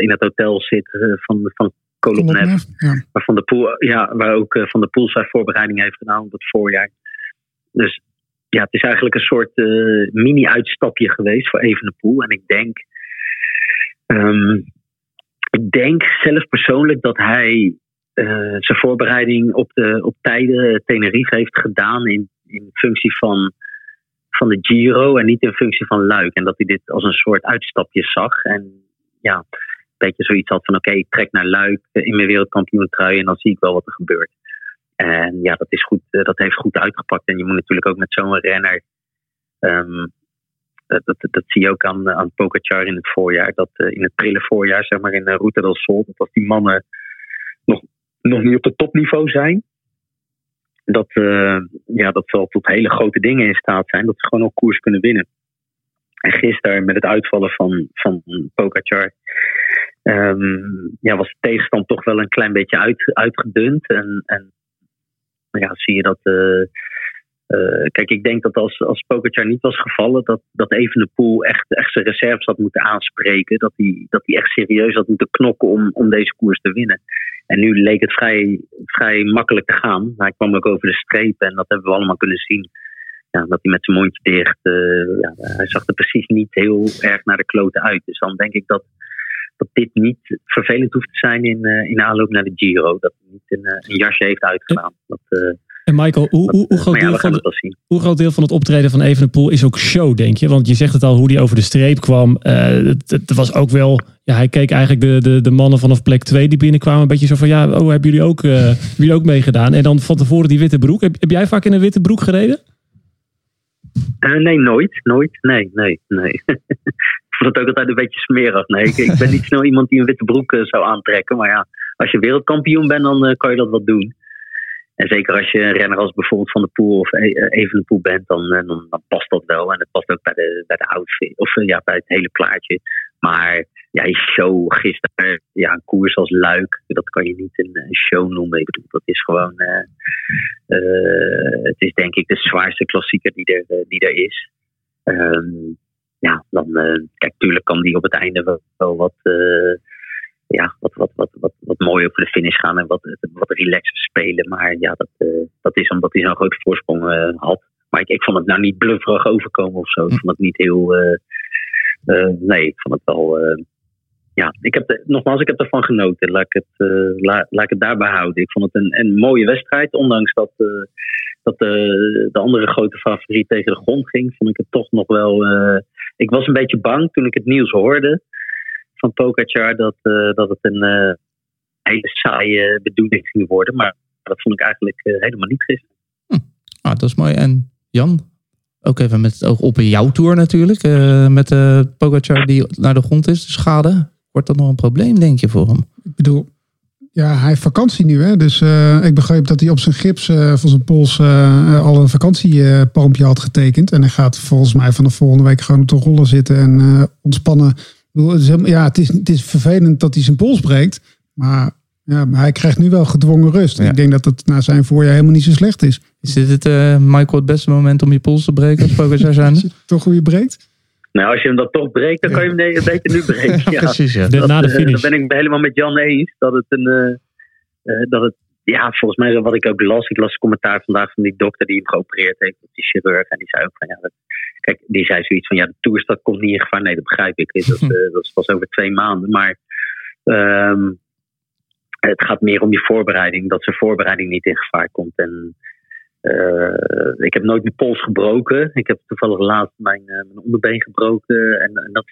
in het hotel zit van, van. Ja. Waar, van de Poel, ja, waar ook Van de Poel zijn voorbereiding heeft gedaan op het voorjaar. Dus ja, het is eigenlijk een soort mini-uitstapje geweest voor Evenepoel. En ik denk, um, ik denk zelf persoonlijk dat hij zijn voorbereiding op, de, op tijden Tenerife heeft gedaan in, in functie van, van de Giro en niet in functie van Luik. En dat hij dit als een soort uitstapje zag. En ja, beetje zoiets had van oké, ik trek naar Luik in mijn wereldkampioentrui en dan zie ik wel wat er gebeurt. En ja, dat, is goed, dat heeft goed uitgepakt. En je moet natuurlijk ook met zo'n renner, um, dat, dat, dat, zie je ook aan, aan in het voorjaar, dat in het prille voorjaar, zeg maar in Route del Sol, dat als die mannen nog, niet op het topniveau zijn, dat, uh, ja, dat zal tot hele grote dingen in staat zijn, dat ze gewoon ook koers kunnen winnen. En gisteren met het uitvallen van, van um, ja, was de tegenstand toch wel een klein beetje uit, uitgedund. En, en ja, zie je dat. Uh, uh, kijk, ik denk dat als, als niet was gevallen, dat, dat Evenepoel echt, echt zijn reserves had moeten aanspreken. Dat hij, dat hij echt serieus had moeten knokken om, om deze koers te winnen. En nu leek het vrij, vrij makkelijk te gaan. Hij kwam ook over de streep en dat hebben we allemaal kunnen zien. Ja, dat hij met zijn mondje dicht. Uh, ja, hij zag er precies niet heel erg naar de kloten uit. Dus dan denk ik dat, dat dit niet vervelend hoeft te zijn in, uh, in aanloop naar de Giro. Dat hij niet een, een jasje heeft uitgedaan. Dat, en Michael, hoe, hoe, hoe, groot ja, deel van het de, hoe groot deel van het optreden van Evenepoel is ook show, denk je? Want je zegt het al, hoe die over de streep kwam. Het, het, was ook wel... Ja, hij keek eigenlijk de, de, de mannen vanaf plek 2 die binnenkwamen. Een beetje zo van, ja, oh, hebben jullie ook, hebben jullie ook meegedaan? En dan van tevoren die witte broek. Heb, heb jij vaak in een witte broek gereden? nee, nooit. Nooit. Nee, nee, nee. ik vond het ook altijd een beetje smerig. Nee, ik, ik ben niet snel iemand die een witte broek uh, zou aantrekken. Maar ja, als je wereldkampioen bent, dan uh, kan je dat wel doen. En zeker als je een renner als bijvoorbeeld Van de Poel of even de Poel bent, dan, dan, dan, past dat wel. En het past ook bij de, bij de outfit, of ja, bij het hele plaatje. Maar ja, je show gisteren, ja, een koers als Luik, dat kan je niet een, show noemen. Ik bedoel, dat is gewoon, het is denk ik de zwaarste klassieker die er, die er is. Um, ja, dan, kijk, tuurlijk kan die op het einde wel, wel wat, ja, wat, wat, wat, wat, wat mooi over de finish gaan en wat, wat relaxer spelen. Maar ja, dat, dat is omdat hij zo'n grote voorsprong had. Maar ik, ik vond het nou niet blufferig overkomen of zo. Ik vond het niet heel. Uh, nee, ik vond het wel. Ja, ik heb de, nogmaals, ik heb ervan genoten. Laat ik het, la, laat ik het daarbij houden. Ik vond het een, een mooie wedstrijd. Ondanks dat, dat de, de andere grote favoriet tegen de grond ging, vond ik het toch nog wel. ik was een beetje bang toen ik het nieuws hoorde van Pogacar dat, dat het een hele saaie bedoeling ging worden. Maar dat vond ik eigenlijk helemaal niet gisteren. Hm. Ah, dat is mooi. En Jan, ook even met het oog op jouw tour natuurlijk. Uh, met uh, Pogacar die naar de grond is, de schade. Wordt dat nog een probleem, denk je, voor hem? Ik bedoel, Ja, hij heeft vakantie nu. Hè? Dus eh, ik begreep dat hij op zijn gips eh, van zijn pols eh, al een vakantiepoompje had getekend. En hij gaat volgens mij vanaf volgende week gewoon op de rollen zitten en eh, ontspannen. Ja, het is, het is vervelend dat hij zijn pols breekt. Maar, ja, maar hij krijgt nu wel gedwongen rust. Ja. Ik denk dat het na zijn voorjaar helemaal niet zo slecht is. Is dit het, eh, Michael, het beste moment om je pols te breken als Pogacar zijn? Als je toch hoe je breekt. Nou, als je hem dan toch breekt, dan kan je hem nee, beter nu breken. Ja. Precies, ja. Dat, na de eh, finish. dat ben ik helemaal met Jan eens. Dat het een. eh, dat het, ja, volgens mij wat ik ook las. Ik las een commentaar vandaag van die dokter die hem geopereerd heeft. Die chirurg. En die zei ook van ja. Dat, kijk, die zei zoiets van ja, de toerstad komt niet in gevaar. Nee, dat begrijp ik. Dat, eh, dat is pas over twee maanden. Maar. ehm, het gaat meer om je voorbereiding. Dat zijn voorbereiding niet in gevaar komt. En. eh, ik heb nooit mijn pols gebroken. Ik heb toevallig laatst mijn, eh, mijn onderbeen gebroken. En, en dat,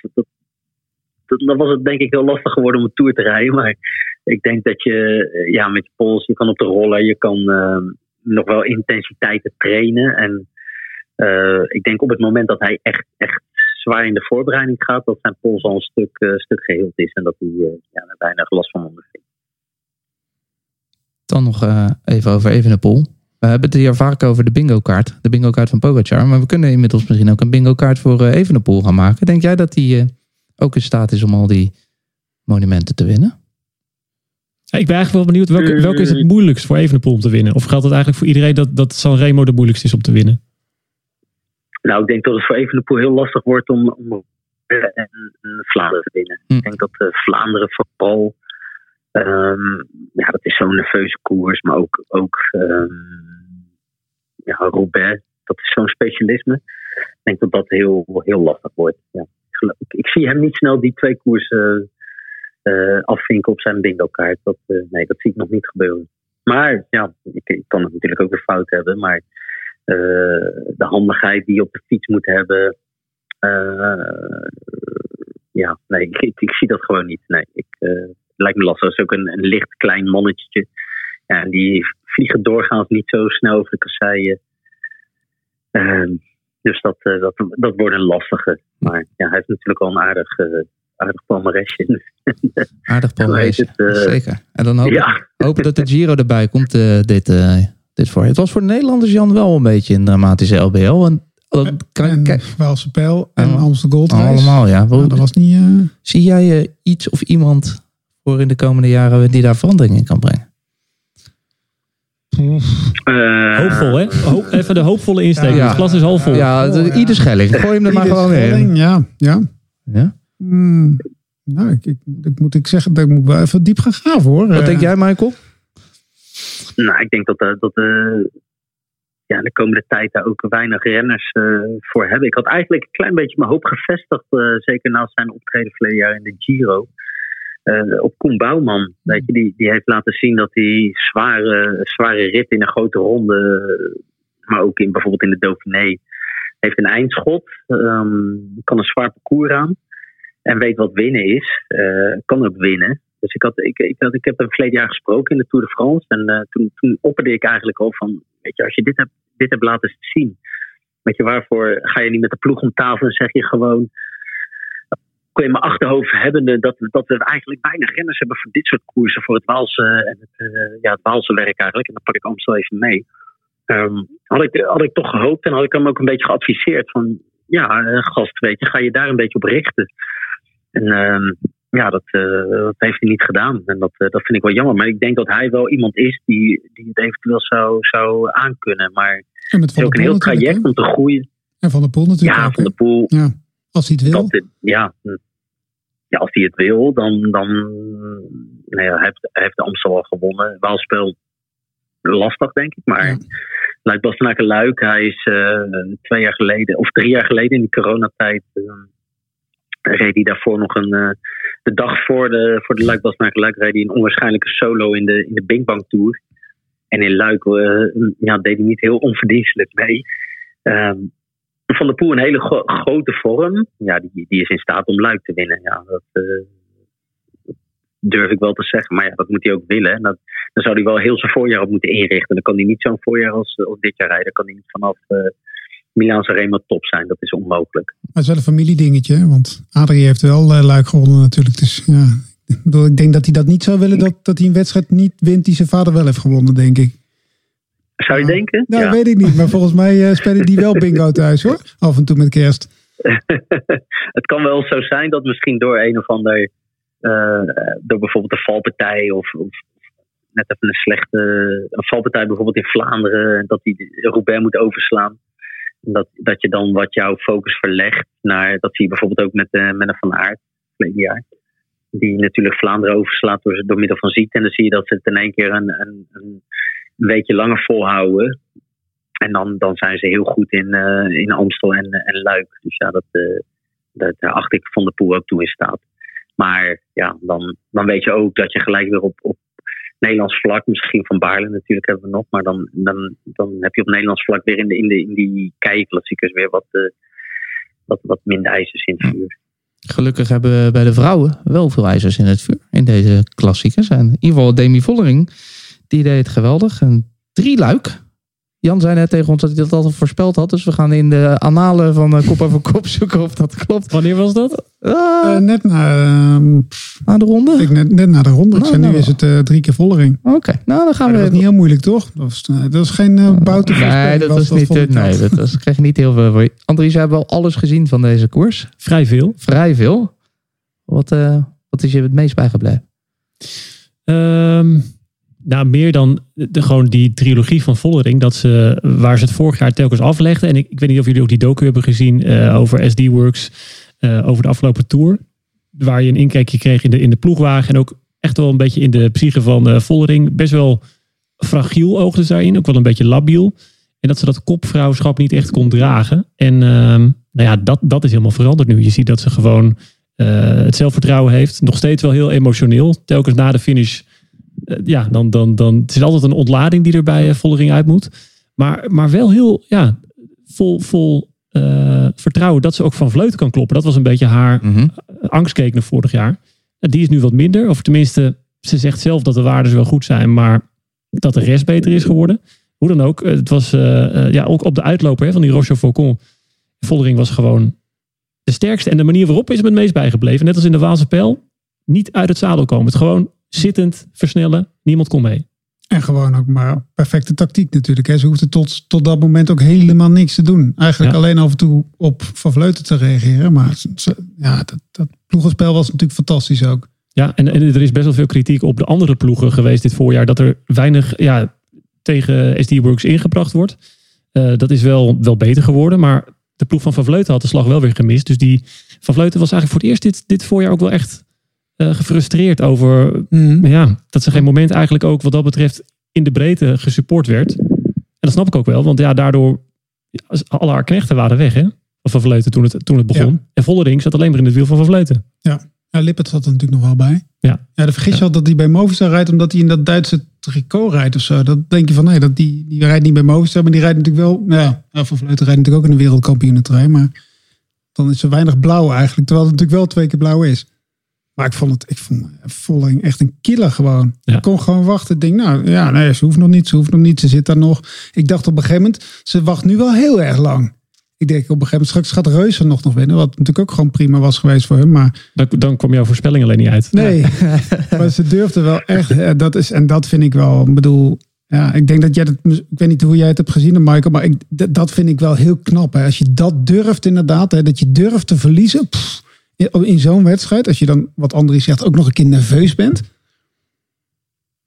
dat, was het denk ik heel lastig geworden om een tour te rijden. Maar ik denk dat je ja, met je pols, je kan op de roller, je kan eh, nog wel intensiteiten trainen. En eh, ik denk op het moment dat hij echt, echt zwaar in de voorbereiding gaat, dat zijn pols al een stuk, eh, stuk geheeld is. En dat hij eh, ja, er weinig last van ondervindt. Dan nog eh, even over Evenepoel. We hebben het hier vaak over de bingo kaart. De bingo kaart van Pogacar. Maar we kunnen inmiddels misschien ook een bingo kaart voor Evenepoel gaan maken. Denk jij dat hij eh, ook in staat is om al die monumenten te winnen? Ja, ik ben eigenlijk wel benieuwd, welke, welke is het moeilijkst voor Evenepoel om te winnen? Of geldt het eigenlijk voor iedereen dat, dat Sanremo de moeilijkste is om te winnen? Nou, ik denk dat het voor Evenepoel heel lastig wordt om, om en, en Vlaanderen te winnen. Hm. Ik denk dat eh, Vlaanderen vooral, ehm, ja, dat is zo'n nerveuze koers, maar ook, ook ehm, ja, Roubaix, dat is zo'n specialisme. Ik denk dat dat heel, heel lastig wordt. Ja. Ik, ik, zie hem niet snel die twee koersen eh, afvinken op zijn bingo-kaart. Dat, nee, dat zie ik nog niet gebeuren. Maar ja, ik, ik kan het natuurlijk ook weer fout hebben, maar de handigheid die je op de fiets moet hebben. eh, ja, nee, ik, ik, ik zie dat gewoon niet. Nee, ik, eh, het lijkt me lastig. Dat is ook een, een licht klein mannetje. Ja, en die vliegen doorgaans niet zo snel over de kasseien. Dus dat, eh, dat, dat wordt een lastige. Maar ja, hij heeft natuurlijk al een aardig, eh aardig palmaresje. Aardig eh, Zeker. En dan hopen, ja. hopen dat de Giro erbij komt eh, dit, eh, dit voor. Het was voor de Nederlanders Jan wel een beetje een dramatische LBL. En, kan, en kijk, Waalse Pijl en. Amsterdam Gold allemaal ja. Nou, dat was niet... eh, Zie jij eh, iets of iemand voor in de komende jaren die daar verandering in kan brengen? Eh, Hoopvol, hè? Hoop, even de hoopvolle insteek. Ja. Het glas is half vol. Ja, Oh, de- ja. ieder schelling. Gooi hem er maar gewoon in. Ja, ja. Ja? Hmm. Nou, ik, ik, ik moet ik zeggen, dat ik moet wel even diep gaan graven hoor. Wat denk jij, Michael? Nou, ik denk dat, eh, dat eh, ja, de komende tijd daar ook weinig renners eh, voor hebben. Ik had eigenlijk een klein beetje mijn hoop gevestigd, zeker na zijn optreden verleden jaar in de Giro. op Koen Bouwman. Weet je, die, die heeft laten zien dat hij zware, zware rit in een grote ronde, maar ook in, bijvoorbeeld in de Dauphiné, heeft een eindschot, ehm, kan een zwaar parcours aan en weet wat winnen is. kan ook winnen. Dus ik, had, ik, ik, had, ik heb hem verleden jaar gesproken in de Tour de France. En eh, toen, toen opperde ik eigenlijk al van, weet je, als je dit hebt, dit hebt laten zien, weet je, waarvoor ga je niet met de ploeg om tafel en zeg je gewoon, kun je in mijn achterhoofd hebben dat, dat we eigenlijk weinig renners hebben voor dit soort koersen, voor het Waalse, en het, eh, ja, het Waalse werk eigenlijk. En dan pak ik Amstel even mee. Ehm, had, ik, had ik toch gehoopt en had ik hem ook een beetje geadviseerd van, ja, eh, gast, weet je, ga je daar een beetje op richten. En ehm, ja, dat, eh, dat heeft hij niet gedaan. En dat, eh, dat vind ik wel jammer. Maar ik denk dat hij wel iemand is die, die het eventueel zou, zou aankunnen. Maar het en met is ook een heel traject om te groeien. En Van der Poel natuurlijk Ja, ook, Van de Poel. Ja, als hij het wil. Dat, ja, ja, als hij het wil, dan. dan nou ja, hij, heeft, hij heeft de Amstel al gewonnen. Waalspel lastig, denk ik. Maar Ja. Luik Bastenaken Luik, hij is eh, twee jaar geleden, of drie jaar geleden in die coronatijd. eh, reed hij daarvoor nog een. eh, de dag voor de, voor de Luik Bastenaken Luik reed hij een onwaarschijnlijke solo in de, in de Bing Bang Tour. En in Luik eh, ja, deed hij niet heel onverdienstelijk mee. Ehm, van der Poel een hele gro- grote vorm. Ja, die, die is in staat om Luik te winnen. Ja, dat eh, durf ik wel te zeggen. Maar ja, dat moet hij ook willen. En dat, dan zou hij wel heel zijn voorjaar op moeten inrichten. Dan kan hij niet zo'n voorjaar als, als dit jaar rijden. Dan kan hij niet vanaf uh, Milaan Remo top zijn. Dat is onmogelijk. Maar het is wel een familiedingetje. hè, Want Adrie heeft wel uh, Luik gewonnen natuurlijk. Dus ja, ik Ik bedoel, Ik denk dat hij dat niet zou willen, dat, dat hij een wedstrijd niet wint die zijn vader wel heeft gewonnen, denk ik. Zou je denken? Nou, Ja. weet ik niet. Maar volgens mij eh, spelen die wel bingo thuis hoor. Af en toe met kerst. het kan wel zo zijn dat misschien door een of ander, eh, door bijvoorbeeld een valpartij of, of net even een slechte een valpartij bijvoorbeeld in Vlaanderen, dat hij Roubaix moet overslaan. Dat, dat je dan wat jouw focus verlegt naar, dat zie je bijvoorbeeld ook met, eh met Van Aert, verleden jaar. Die natuurlijk Vlaanderen overslaat door, door middel van ziekte. En dan zie je dat ze het in één keer een, een, een weekje langer volhouden. En dan, dan zijn ze heel goed in, eh, in Amstel en, en Luik. Dus ja, dat, eh, dat, daar acht ik Van de Poel ook toe in staat. Maar ja, dan, dan weet je ook dat je gelijk weer op, op Nederlands vlak, misschien van Baarle natuurlijk hebben we nog, maar dan, dan, dan heb je op Nederlands vlak weer in, de, in, de, in die keiklassiekers weer wat, eh, wat, wat minder ijzers in het vuur. Gelukkig hebben we bij de vrouwen wel veel ijzers in het vuur. In deze klassiekers. En in ieder geval Demi Vollering. Die deed het geweldig. Een drie luik. Jan zei net tegen ons dat hij dat altijd voorspeld had. Dus we gaan in de analen van eh, kop over kop zoeken of dat klopt. Wanneer was dat? Ah, Eh, net na, ehm, na de ronde? ik net, net na de ronde. Nou, nu nou. is het eh, drie keer vollering. Oké, nou dan gaan Maar dat was we... niet heel moeilijk, toch? Dat was, eh, dat was geen uh, bouten Nee, dat is niet... eh, Nee, dat was, kreeg je niet heel veel voor. Andries, jij hebt wel alles gezien van deze koers. Vrij veel. Vrij veel. Wat, eh, wat is je het meest bijgebleven? Ehm, nou, meer dan de, gewoon die trilogie van Vollering. Dat ze, waar ze het vorig jaar telkens aflegden. En ik, ik weet niet of jullie ook die docu hebben gezien eh, over SD Works. eh, over de afgelopen tour. Waar je een inkijkje kreeg in de, in de ploegwagen. En ook echt wel een beetje in de psyche van eh, Vollering. Best wel fragiel oogde ze daarin. Ook wel een beetje labiel. En dat ze dat kopvrouwschap niet echt kon dragen. En ehm, nou ja, dat, dat is helemaal veranderd nu. Je ziet dat ze gewoon het zelfvertrouwen heeft. Nog steeds wel heel emotioneel. Telkens na de finish. Eh, ja, dan, dan, dan het is altijd een ontlading die er bij eh, Vollering uit moet. Maar, maar wel heel ja, vol, vol eh, vertrouwen dat ze ook van Vleuten kan kloppen. Dat was een beetje haar Mhm. angstkeek naar vorig jaar. En die is nu wat minder. Of tenminste, ze zegt zelf dat de waarden wel goed zijn. Maar dat de rest beter is geworden. Hoe dan ook. Het was ja, ook op de uitloper hè, van die Roche Faucon. Vollering was gewoon de sterkste. En de manier waarop is hem het meest bijgebleven. Net als in de Waalse Pijl. Niet uit het zadel komen. Het gewoon zittend versnellen. Niemand kon mee. En gewoon ook maar perfecte tactiek natuurlijk. Hè. Ze hoefde tot, tot dat moment ook helemaal niks te doen. Eigenlijk Ja. alleen af en toe op Van Vleuten te reageren. Maar ja, dat, dat ploegenspel was natuurlijk fantastisch ook. Ja, en, en er is best wel veel kritiek op de andere ploegen geweest dit voorjaar. Dat er weinig ja, tegen SD Works ingebracht wordt. Eh, dat is wel, wel beter geworden. Maar de ploeg van Van Vleuten had de slag wel weer gemist. Dus die Van Vleuten was eigenlijk voor het eerst dit, dit voorjaar ook wel echt eh, gefrustreerd over ja, dat ze geen moment eigenlijk ook wat dat betreft in de breedte gesupport werd. En dat snap ik ook wel. Want ja, daardoor alle haar knechten waren weg hè. Van Van Vleuten toen het, toen het begon. En Vollering zat alleen maar in het wiel van Van Vleuten. Ja, ja Lippert zat er natuurlijk nog wel bij. Ja. Ja, de vergis je al dat hij bij Movistar rijdt omdat hij in dat Duitse tricot rijdt of zo. Dat denk je van nee, dat die, die rijdt niet bij Movistar, maar die rijdt natuurlijk wel. Nou ja, ja, Van Vleuten rijdt natuurlijk ook in de wereldkampioenentrui, maar dan is er weinig blauw eigenlijk, terwijl het natuurlijk wel twee keer blauw is. Maar ik vond het, ik vond Volling echt een killer gewoon. Ja. Ik kon gewoon wachten. Ik denk, nou ja, nee, ze hoeft nog niet, ze hoeft nog niet, ze zit daar nog. Ik dacht op een gegeven moment, ze wacht nu wel heel erg lang. Ik denk op een gegeven moment, straks gaat Reuzen nog nog winnen. Wat natuurlijk ook gewoon prima was geweest voor hem. Maar Dan, dan kwam jouw voorspelling alleen niet uit. Nee, maar ze durfde wel echt. eh, Dat is, en dat vind ik wel. Ik bedoel, ja, ik denk dat jij dat. Ik weet niet hoe jij het hebt gezien, Michael. Maar ik, dat, dat vind ik wel heel knap. Hè. Als je dat durft, inderdaad. Hè, dat je durft te verliezen. pff, in, in zo'n wedstrijd. Als je dan, wat Andries zegt, ook nog een keer nerveus bent.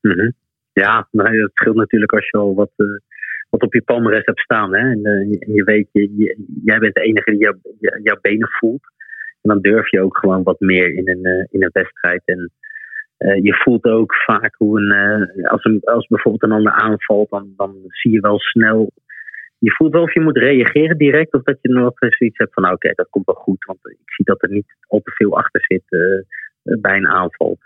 Mhm. Ja, nou, dat scheelt natuurlijk als je al wat, eh, wat op je palmarès hebt staan. Hè? En, eh, je weet, je, jij bent de enige die jou- jou- jouw benen voelt. En dan durf je ook gewoon wat meer in een, eh, in een wedstrijd. En je voelt ook vaak hoe een, als, een, als bijvoorbeeld een ander aanvalt, dan, dan zie je wel snel. Je voelt wel of je moet reageren direct, of dat je nog zoiets hebt van: nou, oké, dat komt wel goed. Want ik zie dat er niet al te veel achter zit eh, bij een aanval.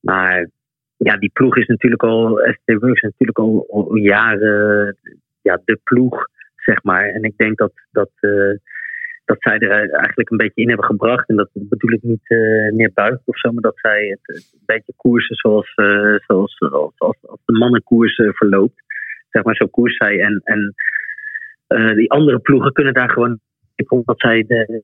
Maar ja, die ploeg is natuurlijk al, ST Works is natuurlijk al, jaren ja, de ploeg, zeg maar. En ik denk dat, dat, eh, dat zij er eigenlijk een beetje in hebben gebracht. En dat bedoel ik niet uh, neerbuigend of zo, maar dat zij het, een beetje koersen zoals, uh, zoals, als, als de mannenkoers verloopt. Zeg maar, zo koers zij. En, en die andere ploegen kunnen daar gewoon omdat zij de,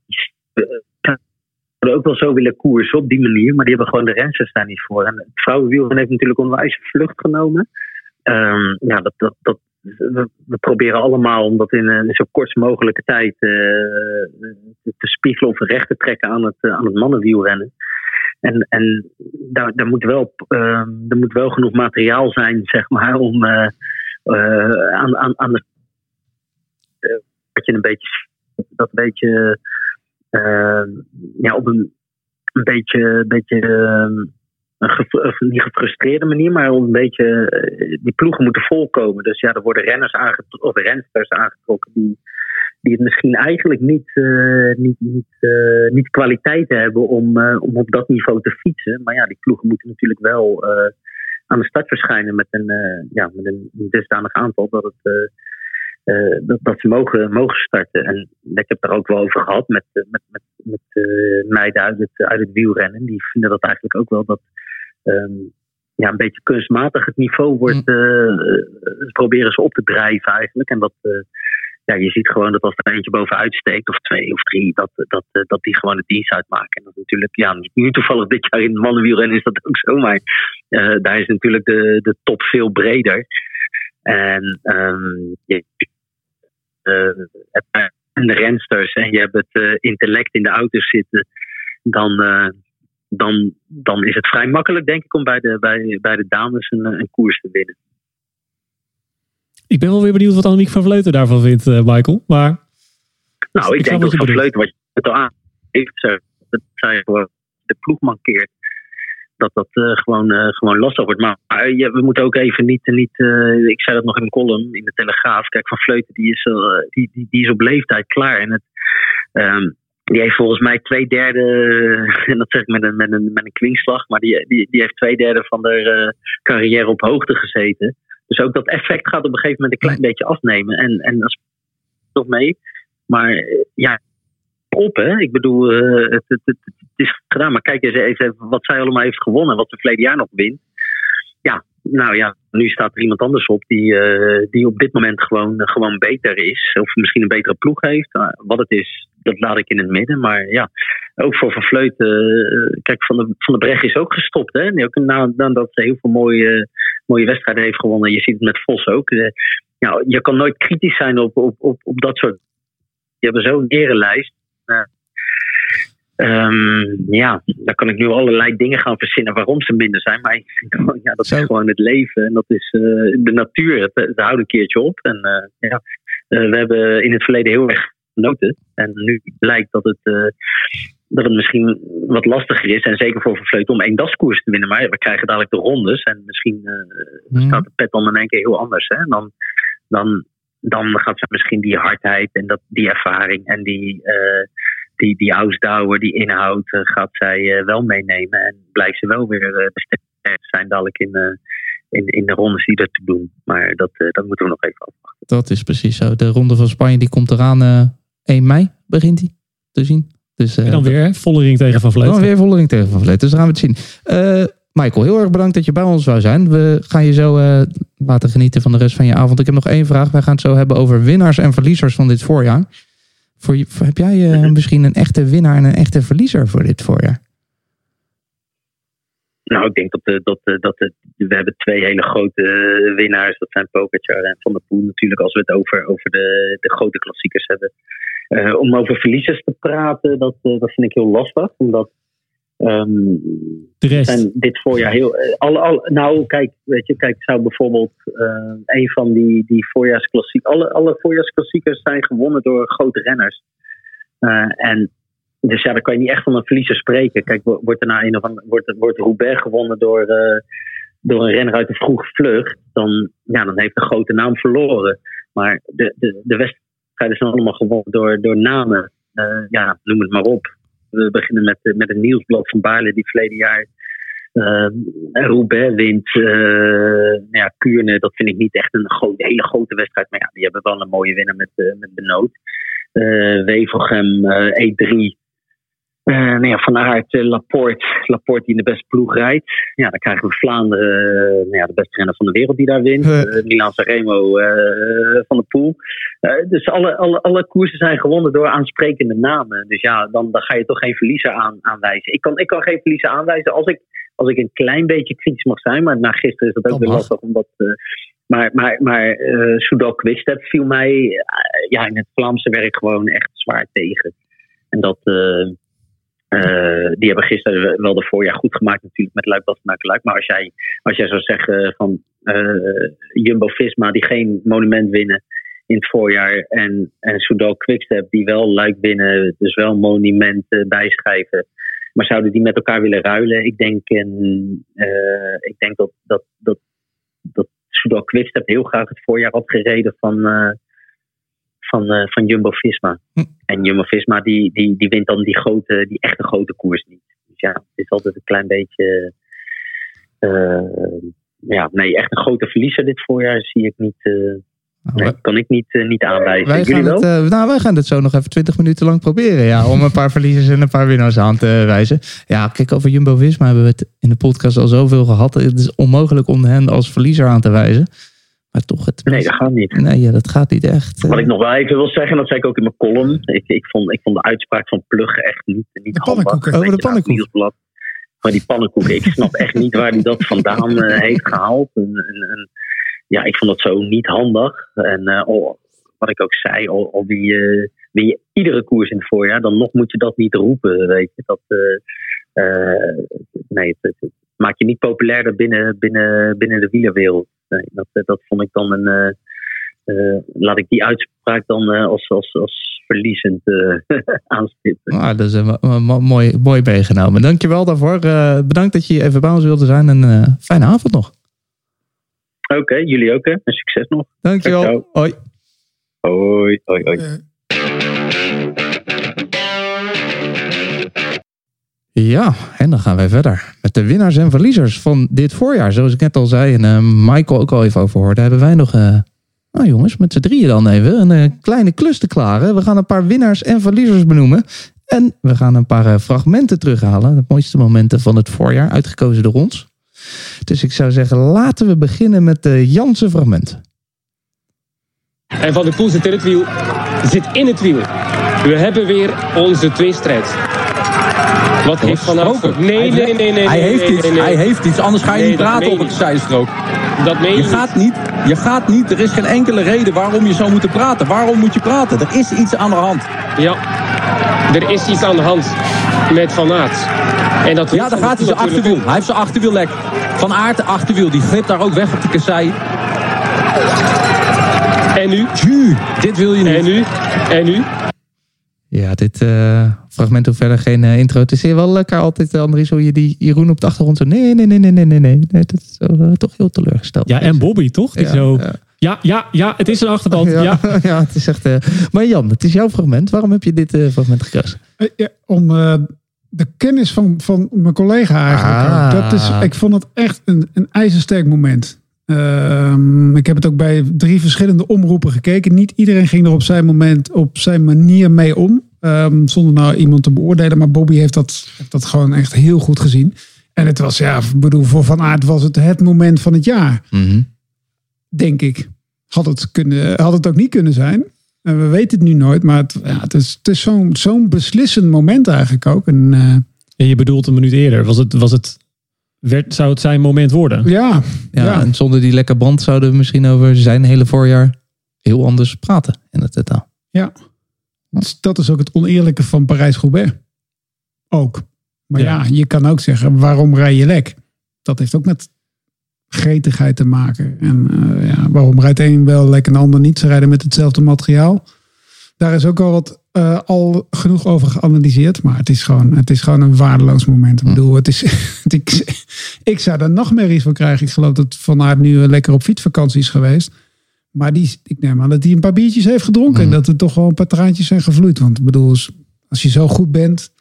zouden ook wel zo willen koersen op die manier, maar die hebben gewoon de rensters daar niet voor. En het vrouwenwielrennen heeft natuurlijk onwijs vlucht genomen. Ehm, ja, dat, dat, dat, we, proberen allemaal om dat in een zo kort mogelijke tijd eh, te spiegelen of recht te trekken aan het, aan het mannenwielrennen. En, en daar, daar, moet wel, uh, er moet wel genoeg materiaal zijn, zeg maar, om aan, aan, aan de. Dat je een beetje. dat een beetje. ja, op een, een beetje. Beetje een niet gefrustreerde manier, maar een beetje. die ploegen moeten volkomen. Dus ja, er worden renners aangetrokken, of rensters aangetrokken die die het misschien eigenlijk niet, uh, niet, niet, niet kwaliteiten hebben om, om op dat niveau te fietsen. Maar ja, die ploegen moeten natuurlijk wel aan de start verschijnen met een, ja, met een dusdanig aantal dat, het, dat, dat ze mogen, mogen starten. En ik heb er ook wel over gehad met, met, met, met meiden uit het, uit het wielrennen. Die vinden dat eigenlijk ook wel dat. Um, ja, een beetje kunstmatig het niveau wordt, proberen ze op te drijven eigenlijk. En dat, ja, je ziet gewoon dat als er eentje bovenuit steekt, of twee of drie, dat, dat, eh, dat die gewoon het dienst uitmaken. En dat is natuurlijk, ja, nu toevallig dit jaar in mannenwielrennen is dat ook zo, maar daar is natuurlijk de, de top veel breder. En um, je hebt de rensters en je hebt het uh, intellect in de auto's zitten, dan, dan, dan is het vrij makkelijk, denk ik, om bij de, bij, bij de dames een, een koers te winnen. Ik ben wel weer benieuwd wat Annemiek van Vleuten daarvan vindt, Michael. Maar, nou, ik, ik denk dat Van Vleuten, wat je het al aan heeft, dat zij gewoon de ploeg mankeert. Dat dat uh, gewoon, uh, gewoon lastig wordt. Maar we moeten ook even niet. niet ik zei dat nog in een column in de Telegraaf. Kijk, Van Vleuten die is, die, die, die is op leeftijd klaar. En het, um, die heeft volgens mij twee derde, en dat zeg ik met een, met een, met een kwinkslag, maar die, die, die heeft twee derde van de carrière op hoogte gezeten. Dus ook dat effect gaat op een gegeven moment een klein beetje afnemen. En, en dat nog mee. Maar eh, ja, op hè. Ik bedoel, uh, het, het, het, is gedaan. Maar kijk eens even wat zij allemaal heeft gewonnen. Wat ze verleden jaar nog wint. Ja, nou ja, nu staat er iemand anders op die, uh, die op dit moment gewoon, gewoon beter is. Of misschien een betere ploeg heeft. Uh, wat het is, dat laat ik in het midden. Maar ja, ook voor Van. Uh, kijk, Van de, van de Brecht is ook gestopt. Hè? Ook nadat ze heel veel mooie, mooie wedstrijden heeft gewonnen. Je ziet het met Vos ook. ja, je kan nooit kritisch zijn op, op, op, dat soort. Je hebt zo'n erenlijst. Um, ja, daar kan ik nu allerlei dingen gaan verzinnen waarom ze minder zijn. Maar ik vind gewoon, ja, dat is gewoon het leven en dat is uh, de natuur. Het, het houdt een keertje op. En uh, ja, uh, we hebben in het verleden heel erg genoten. En nu blijkt dat het, dat het misschien wat lastiger is. En zeker voor Vervleuten om één daskoers te winnen. Maar we krijgen dadelijk de rondes. En misschien mm. staat de pet dan in één keer heel anders. Hè? Dan, dan, dan gaat ze misschien die hardheid en dat, die ervaring en die die, die Ausdauer, die inhoud, uh, gaat zij uh, wel meenemen. En blijkt ze wel weer uh, te zijn dadelijk in, in, in de rondes die er te doen. Maar dat, dat moeten we nog even afwachten. Dat is precies zo. De ronde van Spanje die komt eraan 1 mei, begint die te zien. Dus, en dan weer Vollering tegen Van Vleuten. Dan weer Vollering tegen Van Vleuten. Dus dan gaan we het zien. Michael, heel erg bedankt dat je bij ons zou zijn. We gaan je zo laten genieten van de rest van je avond. Ik heb nog één vraag. Wij gaan het zo hebben over winnaars en verliezers van dit voorjaar. Voor, heb jij uh, misschien een echte winnaar en een echte verliezer voor dit voorjaar? Nou, ik denk dat, de, dat, de, dat de, we hebben twee hele grote winnaars. Dat zijn Pogacar en Van der Poel natuurlijk. Als we het over, over de, de grote klassiekers hebben. Uh, om over verliezers te praten, dat, dat vind ik heel lastig. Omdat Um, de rest. Zijn dit voorjaar heel. Alle, alle, nou, kijk, weet je, kijk, zou bijvoorbeeld uh, een van die, die voorjaarsklassiekers. Alle, alle voorjaarsklassiekers zijn gewonnen door grote renners. Uh, en dus ja, dan kan je niet echt van een verliezer spreken. Kijk, wordt er na een of andere, wordt, wordt Roubaix gewonnen door, uh, door een renner uit de vroege vlucht, dan, ja, dan heeft de grote naam verloren. Maar de, de, de wedstrijden zijn allemaal gewonnen door, door namen. ja, noem het maar op. We beginnen met, eh, met een nieuwsblad van Baarle die verleden jaar uh, Roubaix wint. Uh, nou ja, Kuurne, dat vind ik niet echt een hele grote wedstrijd. Maar ja, die hebben wel een mooie winnaar met, uh, met Benoot. Wevelgem, E3. Eh, nou ja, van Aert, eh, Laporte, Laporte die in de beste ploeg rijdt. Ja, dan krijgen we Vlaanderen, eh, nou ja, de beste renner van de wereld die daar wint. Uh, Milan Sanremo eh, van de Poel. Dus alle, alle, alle koersen zijn gewonnen door aansprekende namen. Dus ja, dan, dan ga je toch geen verliezer aan, aanwijzen. Ik kan, ik kan geen verliezer aanwijzen als ik, als ik een klein beetje kritisch mag zijn. Maar na gisteren is dat ook weer lastig. Omdat, maar maar, maar eh Soudal viel mij ja, in het Vlaamse werk gewoon echt zwaar tegen. En dat... eh, die hebben gisteren wel de voorjaar goed gemaakt natuurlijk met Luik Bastenaken Luik. Maar als jij, als jij zou zeggen van eh, Jumbo-Visma die geen monument winnen in het voorjaar. En, en Soudal Quickstep die wel Luik winnen, dus wel monument bijschrijven. Maar zouden die met elkaar willen ruilen? Ik denk, en, eh, ik denk dat, dat, dat, dat Soudal Quickstep heel graag het voorjaar had gereden van, van, eh, van Jumbo-Visma. Hm. En Jumbo-Visma die, die, die wint dan die, grote, die echte grote koers niet. Dus ja, het is altijd een klein beetje... eh, ja, nee, echt een grote verliezer dit voorjaar zie ik niet... eh, Nou, nee, kan ik niet, niet aanwijzen. wij, Jullie gaan wel? het, nou, wij gaan het zo nog even 20 minuten lang proberen. Ja, om een paar verliezers en een paar winnaars aan te wijzen. Ja, kijk, over Jumbo Visma hebben we het in de podcast al zoveel gehad. Het is onmogelijk om hen als verliezer aan te wijzen. Maar toch, het. Nee, dat gaat niet. Nee, ja, dat gaat niet echt. eh. Wat ik nog wel even wil zeggen, dat zei ik ook in mijn column. Ik, ik, vond, ik vond de uitspraak van Plug echt niet, niet De. Weet Over de je, nou, pannenkoek. Maar die pannenkoeken, ik snap echt niet waar hij dat vandaan eh, heeft gehaald. En, en, en, ja, ik vond dat zo niet handig. En eh, al- wat ik ook zei, al, al eh, win je iedere koers in het voorjaar, dan nog moet je dat niet roepen. Weet je. Dat, eh, eh, nee, het, het maakt je niet populairder binnen, binnen, binnen de wielerwereld. Nee, dat, eh, dat vond ik dan een. eh, eh, laat ik die uitspraak dan eh, als, als, als verliezend eh aanstippen. Ah, dat is een mo- mo- mooi, mooi meegenomen. Dankjewel daarvoor. Eh, bedankt dat je even bij ons wilde zijn. En eh, fijne avond nog. Oké, jullie ook hè? En succes nog. Dankjewel. Dankjewel. Hoi. Hoi, hoi, hoi. Ja, en dan gaan wij verder met de winnaars en verliezers van dit voorjaar. Zoals ik net al zei en eh, Michael ook al even over hoorde, hebben wij nog, eh, nou jongens, met z'n drieën dan even een eh, kleine klus te klaren. We gaan een paar winnaars en verliezers benoemen. En we gaan een paar fragmenten terughalen. De mooiste momenten van het voorjaar, uitgekozen door ons. Dus ik zou zeggen, laten we beginnen met de Jansen fragment. En Van der Poel zit in het wiel. Zit in het wiel. We hebben weer onze tweestrijd. Wat heeft Van Aert voor... Nee, nee, nee, nee. Hij heeft iets, hij heeft iets, anders ga je niet praten op een zijstrook. Dat meen je gaat niet, je gaat niet, er is geen enkele reden waarom je zou moeten praten. Waarom moet je praten? Er is iets aan de hand. Ja, er is iets aan de hand met Van Aert. En dat Ja, daar gaat hij zijn achterwiel. Hij heeft zijn achterwiel lek. Van Aert achterwiel, die glipt daar ook weg op de kassei. En nu? Dit wil je En niet. nu? En nu? Ja, dit eh, fragment hoeft verder geen eh, intro. Het is hier wel lekker altijd, eh, Andries, hoe je die Jeroen op de achtergrond zo... Nee, nee, nee, nee, nee, nee, nee. nee dat is eh, toch heel teleurgesteld. Ja, en Bobby toch? Die Ja, zo, ja. ja, ja, ja, het is een achterband. Ja, Ja. ja. het is echt... eh, Maar Jan, het is jouw fragment. Waarom heb je dit eh, fragment gekozen? Eh, ja, om eh, de kennis van, van mijn collega eigenlijk. Ah. Dat is, ik vond het echt een, een ijzersterk moment. Ehm, ik heb het ook bij drie verschillende omroepen gekeken. Niet iedereen ging er op zijn moment, op zijn manier mee om. Ehm, zonder nou iemand te beoordelen. Maar Bobby heeft dat, heeft dat gewoon echt heel goed gezien. En het was, ja, ik bedoel, voor Van Aert was het het moment van het jaar. Denk ik. Had het, kunnen, had het ook niet kunnen zijn. En we weten het nu nooit. Maar het, ja, het is, het is zo'n zo'n beslissend moment eigenlijk ook. En, eh, En je bedoelt een minuut eerder. Was het, was het, werd, zou het zijn moment worden? ja, Ja, Ja. en zonder die lekker band zouden we misschien over zijn hele voorjaar heel anders praten in het totaal. ja. Dat is ook het oneerlijke van Parijs-Roubaix. Ook. Maar ja. Ja. je kan ook zeggen, waarom rij je lek? Dat heeft ook met gretigheid te maken. En eh, ja, waarom rijdt een wel lek en de ander niet? Ze rijden met hetzelfde materiaal. Daar is ook al wat eh, al genoeg over geanalyseerd. Maar het is gewoon, het is gewoon een waardeloos moment. Ik bedoel, het is, ik, ik zou er nachtmerries van krijgen. Ik geloof dat Van Aert nu lekker op fietsvakantie is geweest. Maar die, ik neem aan dat hij een paar biertjes heeft gedronken. En dat er toch wel een paar traantjes zijn gevloeid. Want ik bedoel, als- je zo goed bent.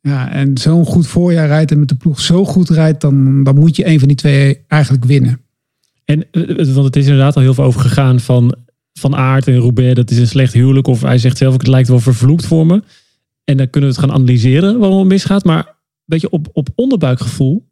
Ja, en zo'n goed voorjaar rijdt en met de ploeg zo goed rijdt. Dan, dan moet je een van die twee eigenlijk winnen. En, eh, want het is inderdaad al heel veel over gegaan van Van Aert en Roubaix. Dat is een slecht huwelijk. Of hij zegt zelf het lijkt wel vervloekt voor me. En dan kunnen we het gaan analyseren waarom het misgaat. Maar een beetje op, op onderbuikgevoel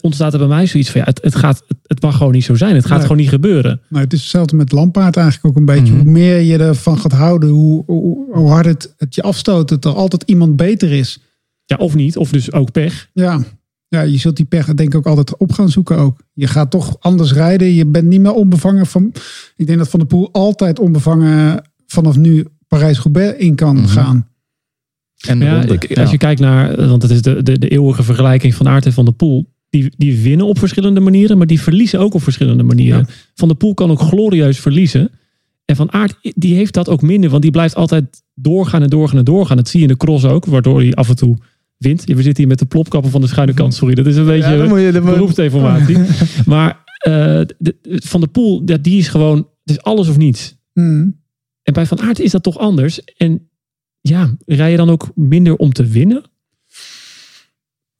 ontstaat er bij mij zoiets van ja, het, het, gaat, het, het mag gewoon niet zo zijn. Het gaat Nee. gewoon niet gebeuren. Nou, het is hetzelfde met Lampaard eigenlijk ook een beetje. Mhm. Hoe meer je ervan gaat houden, hoe, hoe, hoe harder het, het je afstoot. Dat er altijd iemand beter is. Ja, of niet. Of dus ook pech. Ja. ja, je zult die pech denk ik ook altijd op gaan zoeken ook. Je gaat toch anders rijden. Je bent niet meer onbevangen van... Ik denk dat Van der Poel altijd onbevangen vanaf nu Parijs-Roubaix in kan Mhm. gaan. En Ja, ik-. Als je kijkt naar, want het is de, de, de eeuwige vergelijking van Aert en Van der Poel. Die, die winnen op verschillende manieren, maar die verliezen ook op verschillende manieren. Van der Poel kan ook glorieus verliezen. En Van Aert, die heeft dat ook minder, want die blijft altijd doorgaan en doorgaan en doorgaan. Dat zie je in de cross ook, waardoor hij af en toe wint. We zitten hier met de plopkappen van de schuine kant, sorry. Dat is een beetje Ja, je- beroepsdeformatie. maar eh, de- de- Van der Poel, ja, die is gewoon, het is alles of niets. Mhm. En bij Van Aert is dat toch anders. En ja, rij je dan ook minder om te winnen?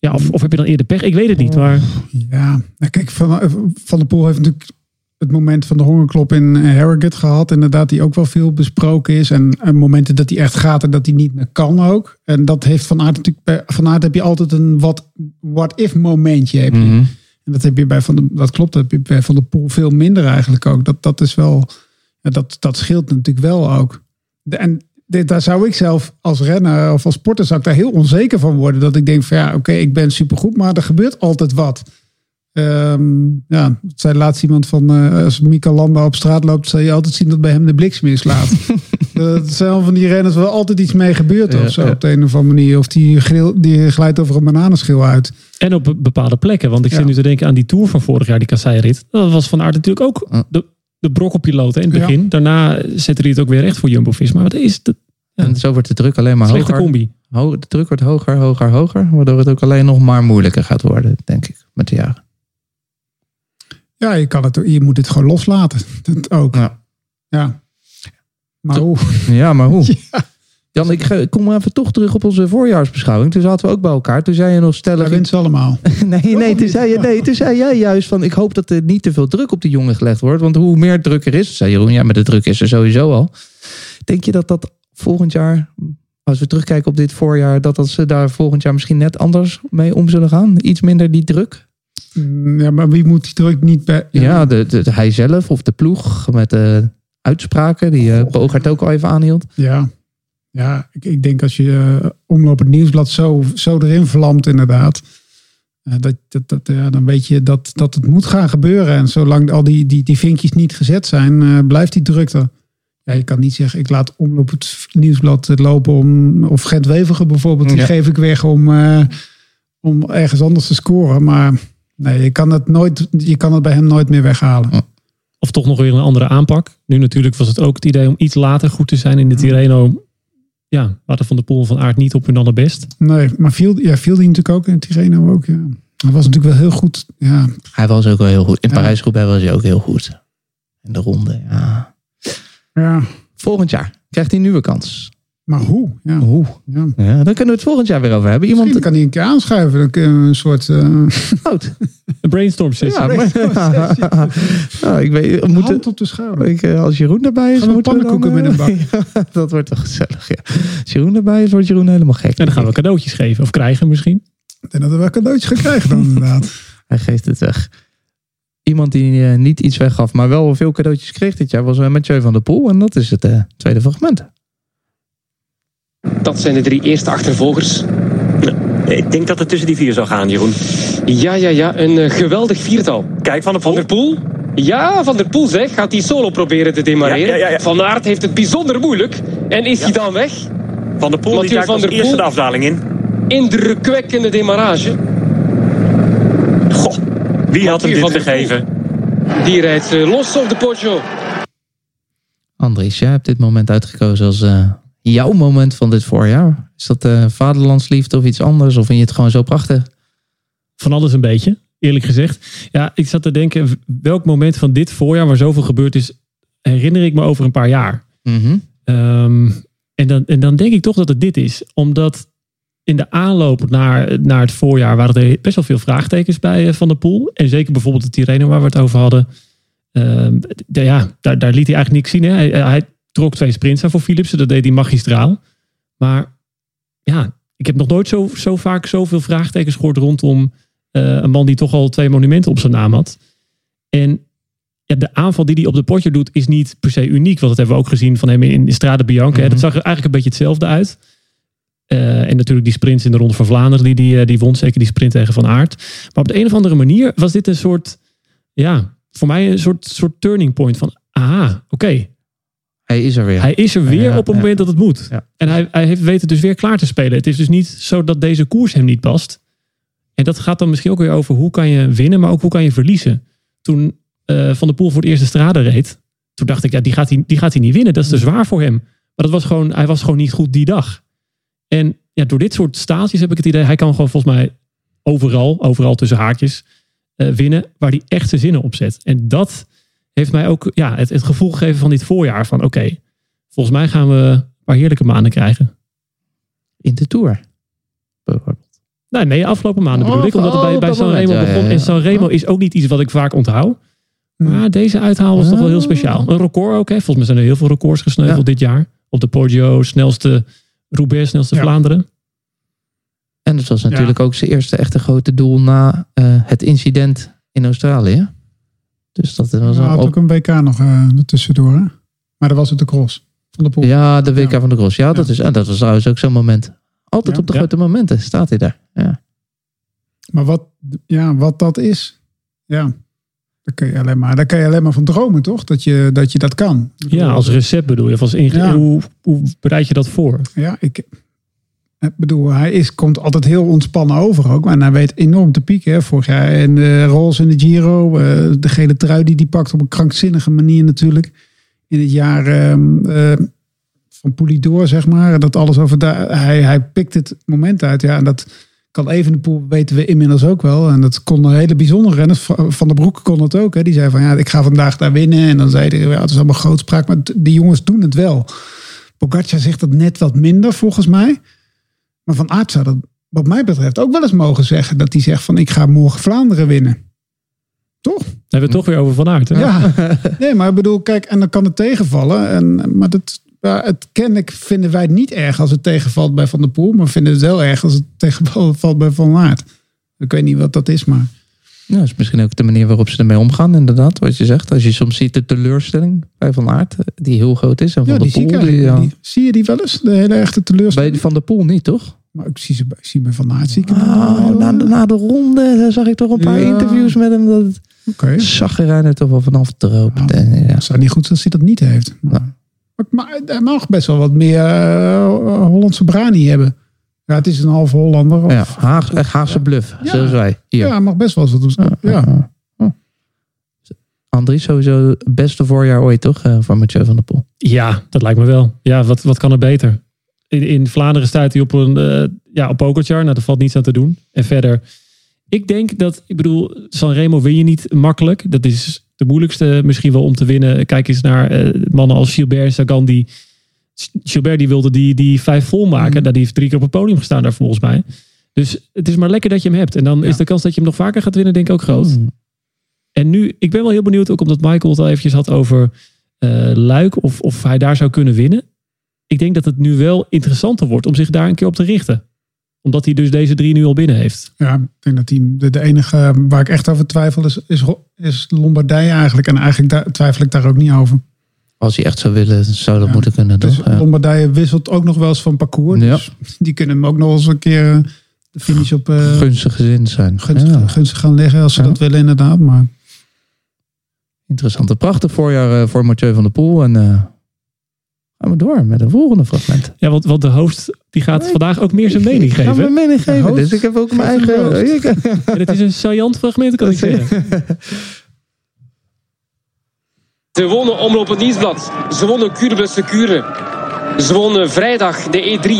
Ja, of, of heb je dan eerder pech? Ik weet het niet, maar Ja, nou, kijk, Van, van der Poel heeft natuurlijk het moment van de hongerklop in eh, Harrogate gehad. Inderdaad, die ook wel veel besproken is. En, en momenten dat hij echt gaat en dat hij niet meer kan ook. En dat heeft Van Aert natuurlijk... Bij Van Aert heb je altijd een what, what if momentje. Heb je. Mhm. En dat heb je bij Van de, dat klopt, dat heb je bij Van der Poel veel minder eigenlijk ook. Dat, dat is wel, ja, dat, dat scheelt natuurlijk wel ook. De- en dit, daar zou ik zelf als renner of als sporter zou ik daar heel onzeker van worden. Dat ik denk van ja, oké, ik ben supergoed, maar er gebeurt altijd wat. Ehm, ja, het zei laatst iemand van eh, als Mika Landa op straat loopt, zal je altijd zien dat bij hem de bliksem inslaat. dat zijn van die renners waar altijd iets mee gebeurt Ja, of zo ja. op de een of andere manier. Of die, gril, die glijdt over een bananenschil uit. en op be- bepaalde plekken. Want ik Ja. zit nu te denken aan die Tour van vorig jaar, die kasseirit. Dat was Van Aert natuurlijk ook de, de brokkelpiloot hè, in het Ja. begin. Daarna zette hij het ook weer recht voor Jumbo-Visma. Maar dat is de En zo wordt de druk alleen maar slechte hoger. combi. Ho- De druk wordt hoger, hoger, hoger. Waardoor het ook alleen nog maar moeilijker gaat worden, denk ik, met de jaren. Ja, je, kan het, je moet het gewoon loslaten. Dat ook. Ja. Ja. Maar hoe? Ja, maar hoe? Jan, ik kom even toch terug op onze voorjaarsbeschouwing. Toen zaten we ook bij elkaar. Toen zei je nog stellig... winnen ze allemaal. Nee, nee, toen zei, je, nee, toen zei jij juist van... ik hoop dat er niet te veel druk op de jongen gelegd wordt. Want hoe meer druk er is... zei Jeroen, ja, maar de druk is er sowieso al. Denk je dat dat volgend jaar... als we terugkijken op dit voorjaar... dat, dat ze daar volgend jaar misschien net anders mee om zullen gaan? Iets minder die druk? Mm, Ja, maar wie moet die druk niet bij... Ja, de, de, hij zelf of de ploeg met de uitspraken... die uh, Bogart ook al even aanhield. Ja, ja ik, ik denk als je eh, omloop het nieuwsblad zo, zo erin vlamt inderdaad. eh, dat, dat, dat, ja, dan weet je dat, dat het moet gaan gebeuren. En zolang al die, die, die vinkjes niet gezet zijn, eh, blijft die drukte. Ja, je kan niet zeggen, ik laat omloop het nieuwsblad lopen om... Of Gent Weverge bijvoorbeeld, die Ja. geef ik weg om, om ergens anders te scoren. Maar nee, je kan, het nooit, je kan het bij hem nooit meer weghalen. Of toch nog weer een andere aanpak. Nu natuurlijk was het ook het idee om iets later goed te zijn in de Tirreno. Ja, hadden Van der Poel en Van Aert niet op hun allerbest. Nee, maar viel, ja, viel die natuurlijk ook in Tirreno ook, ja. Hij was natuurlijk wel heel goed. Ja, Hij was ook wel heel goed. In Ja. Parijs-Roubaix was hij ook heel goed. In de ronde, ja. ja. Volgend jaar krijgt hij een nieuwe kans. Maar hoe? Ja. Oeh. Ja. Ja, dan kunnen we het volgend jaar weer over hebben. Iemand Misschien kan hij een keer aanschuiven. Dan kunnen we een soort uh, oud. Een brainstorm sessie. Ja, maar, ja, ik weet, we moeten, hand op de schouder. ik, eh, als Jeroen erbij is, Gaan we moeten we dan, pannenkoeken met eh, ja, dat wordt toch gezellig. Ja. Als Jeroen erbij is, wordt Jeroen helemaal gek. En dan gaan we cadeautjes geven of krijgen misschien. Ik denk dat we wel cadeautjes gaan krijgen dan inderdaad. Hij geeft het weg. Iemand die niet iets weggaf, maar wel veel cadeautjes kreeg dit jaar, was uh, Mathieu van der Poel. En dat is het uh, tweede fragment. Dat zijn de drie eerste achtervolgers. Ik denk dat het tussen die vier zou gaan, Jeroen. Ja, ja, ja, een uh, geweldig viertal. Kijk, Van der Van Poel. der Poel. Ja, Van der Poel zeg, gaat hij solo proberen te demareren. Ja, ja, ja, ja. Van Aert heeft het bijzonder moeilijk. En is hij dan weg? Van der Poel die Mathieu duikt van als der eerste de afdaling in. Indrukwekkende demarage. Goh, wie had hem dit van gegeven? Die rijdt uh, los op de Poggio. Andries, jij hebt dit moment uitgekozen als uh, jouw moment van dit voorjaar. Is dat uh, vaderlandsliefde of iets anders? Of vind je het gewoon zo prachtig? Van alles een beetje, eerlijk gezegd. Ja, ik zat te denken, welk moment van dit voorjaar waar zoveel gebeurd is, herinner ik me over een paar jaar. Mm -hmm. um, en, dan, en dan denk ik toch dat het dit is. Omdat in de aanloop naar, naar het voorjaar waren er best wel veel vraagtekens bij uh, Van der Poel. En zeker bijvoorbeeld de Tirreno waar we het over hadden. Uh, ja, daar, daar liet hij eigenlijk niks zien. Hè? Hij, hij, trok twee sprints aan voor Philipsen. Dat deed hij magistraal. Maar ja, ik heb nog nooit zo, zo vaak zoveel vraagtekens gehoord rondom eh, een man die toch al twee monumenten op zijn naam had. En ja, de aanval die hij op de potje doet is niet per se uniek. Want dat hebben we ook gezien van hem in Strade Bianca. Mhm. Dat zag er eigenlijk een beetje hetzelfde uit. Eh, en natuurlijk die sprints in de Ronde van Vlaanderen die, die, eh, die won. Zeker die sprint tegen Van Aert. Maar op de een of andere manier was dit een soort... Ja, voor mij een soort, soort turning point van... Aha, oké. Hij is er weer. Hij is er weer Ja, op het moment dat het moet. En hij, hij heeft weten dus weer klaar te spelen. Het is dus niet zo dat deze koers hem niet past. En dat gaat dan misschien ook weer over hoe kan je winnen, maar ook hoe kan je verliezen. Toen eh, Van der Poel voor het eerste strade reed, toen dacht ik, ja, die gaat hij, die gaat hij niet winnen. Dat is te zwaar voor hem. Maar dat was gewoon, hij was gewoon niet goed die dag. En ja, door dit soort staaltjes heb ik het idee, hij kan gewoon volgens mij overal, overal tussen haakjes, eh, winnen waar hij echt zijn zinnen op zet. En dat heeft mij ook ja, het, het gevoel gegeven van dit voorjaar van oké, volgens mij gaan we een paar heerlijke maanden krijgen. In de Tour. bijvoorbeeld. Nee, nee, afgelopen maanden Oh, bedoel ik. Omdat het oh, bij, op bij dat Sanremo moment, ja, begon. ja, ja. En Sanremo is ook niet iets wat ik vaak onthoud. Hm. Maar deze uithaal was toch wel heel speciaal. Een record ook. Hè. Volgens mij zijn er heel veel records gesneuveld dit jaar. Op de Poggio, snelste Roubaix, snelste. Vlaanderen. En het was natuurlijk ook zijn eerste echte grote doel na eh, het incident in Australië. Dus dat was had op... ook een WK nog eh ertussendoor. Hè? Maar dat was het de cross van de Poel. Ja, de WK van de Cross. Ja, dat, is, en dat was trouwens ook zo'n moment. Altijd Ja. op de Ja. grote momenten staat hij daar. Ja. Maar wat, ja, wat dat is, ja, daar kun, je alleen maar, daar kun je alleen maar van dromen, toch? Dat je dat, je dat kan. Ja, als recept bedoel je. Of als inge- Ja. hoe, hoe bereid je dat voor? Ja, ik, ik bedoel, hij is, komt altijd heel ontspannen over ook. Maar hij weet enorm te pieken. Hè. Vorig jaar in de Rolls in de Giro. eh, de gele trui die hij pakt op een krankzinnige manier natuurlijk. In het jaar ehm, eh, van Poulidor, zeg maar. Dat alles over daar. Hij, hij pikt het moment uit. Ja, en dat kan Evenepoel, weten we inmiddels ook wel. En dat kon een hele bijzondere renners. Van Van der Broek kon het ook. Hè. Die zei van, ja, ik ga vandaag daar winnen. En dan zei hij, ja, het is allemaal grootspraak. Maar die jongens doen het wel. Pogacar zegt dat net wat minder, volgens mij. Maar Van Aert zou dat, wat mij betreft, ook wel eens mogen zeggen. Dat hij zegt van, ik ga morgen Vlaanderen winnen. Toch? Dan hebben we het toch weer over Van Aert. Hè? Ja. Nee, maar ik bedoel, kijk, en dan kan het tegenvallen. En, maar dat, het kennelijk vinden wij het niet erg als het tegenvalt bij Van der Poel. Maar vinden het wel erg als het tegenvalt bij Van Aert. Ik weet niet wat dat is, maar... Ja, dat is misschien ook de manier waarop ze ermee omgaan, inderdaad. Wat je zegt. Als je soms ziet de teleurstelling bij Van Aert, eh, die heel groot is. En Van Ja, der die zie, Poel, die, ja. Die- zie je die wel eens? De hele echte teleurstelling. Bij Van der Poel niet, toch? Maar ik zie ze ik zie bij Van Aert. Zie ik hem Oh, na, de- na de ronde zag ik toch een paar Ja. interviews met hem. Dat Oké. zag er toch wel vanaf. En, ja. Het zou niet goed zijn als hij dat niet heeft. Maar, maar hij mag best wel wat meer eh, Hollandse brani hebben. Ja, het is een halve Hollander. Of, Ja, Haag, echt Haagse bluff, Ja. zoals wij. Hier. ja, mag best wel eens wat op ja. Andries, sowieso het beste voorjaar ooit, toch? eh, voor Mathieu van der Poel. Ja, dat lijkt me wel. Ja, wat, wat kan er beter? In, in Vlaanderen staat hij op een eh, ja, op Pogacar. Nou, daar valt niets aan te doen. En verder, ik denk dat, ik bedoel, Sanremo win je niet makkelijk. Dat is de moeilijkste misschien wel om te winnen. Kijk eens naar eh, mannen als Gilbert en Sagan. Die, Gilbert die wilde die, die vijf volmaken. Dat die heeft drie keer op het podium gestaan daar volgens mij. Dus het is maar lekker dat je hem hebt. En dan is de kans dat je hem nog vaker gaat winnen denk ik ook groot. En nu, ik ben wel heel benieuwd, ook omdat Michael het al eventjes had over eh, Luik, of, of hij daar zou kunnen winnen. Ik denk dat het nu wel interessanter wordt om zich daar een keer op te richten. Omdat hij dus deze drie nu al binnen heeft. Ja, ik denk dat die, de, de enige waar ik echt over twijfel is, is, is Lombardije eigenlijk. En eigenlijk daar, twijfel ik daar ook niet over. Als hij echt zou willen, zou dat moeten kunnen, Dus toch? Ja. Lombardije wisselt ook nog wel eens van parcours. Ja. Dus die kunnen hem ook nog eens een keer eh, de finish op eh, Gunstig gezind zijn. gunstig, Ja. gunstig gaan leggen als ze dat willen inderdaad. Maar Interessant. Een prachtig voorjaar eh, voor Mathieu van der Poel. En eh, gaan we door met een volgende fragment. Ja, want, want de host die gaat vandaag ook meer zijn mening Ik ga geven. mijn mening geven. host Dus ik heb ook mijn eigen... En het is een saillant fragment, kan ik zeggen. Ze wonnen Omloop het Nieuwsblad. Ze wonnen Curbe Secure. Ze wonnen vrijdag de E3.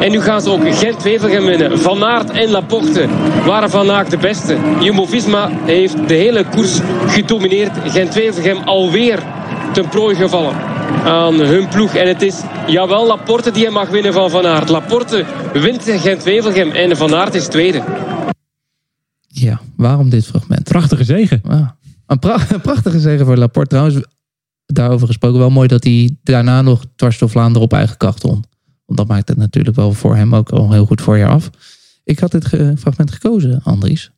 En nu gaan ze ook Gent-Wevelgem winnen. Van Aert en Laporte waren vandaag de beste. Jumbo-Visma heeft de hele koers gedomineerd. Gent-Wevelgem alweer ten prooi gevallen aan hun ploeg. En het is, jawel, Laporte die hem mag winnen van Van Aert. Laporte wint Gent-Wevelgem en Van Aert is tweede. Ja, waarom dit fragment? Prachtige zegen. Ah, een, pra- een prachtige zegen voor Laporte. Trouwens, daarover gesproken wel mooi dat hij daarna nog dwars door Vlaanderen op eigen kracht won. Want dat maakt het natuurlijk wel voor hem ook al heel goed voorjaar af. Ik had dit fragment gekozen, Andries.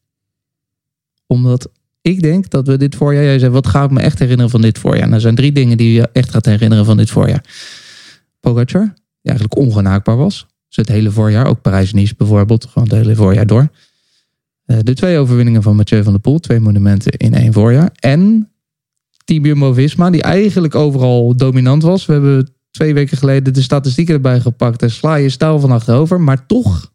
Omdat ik denk dat we dit voorjaar... Jij zei, wat ga ik me echt herinneren van dit voorjaar? Nou, er zijn drie dingen die je echt gaat herinneren van dit voorjaar. Pogacar, die eigenlijk ongenaakbaar was. Dus het hele voorjaar, ook Parijs-Nice bijvoorbeeld. Gewoon het hele voorjaar door. Eh, De twee overwinningen van Mathieu van der Poel. Twee monumenten in één voorjaar. En Team Jumbo-Visma, die eigenlijk overal dominant was. We hebben twee weken geleden de statistieken erbij gepakt. En sla je stijl van achterover. Maar toch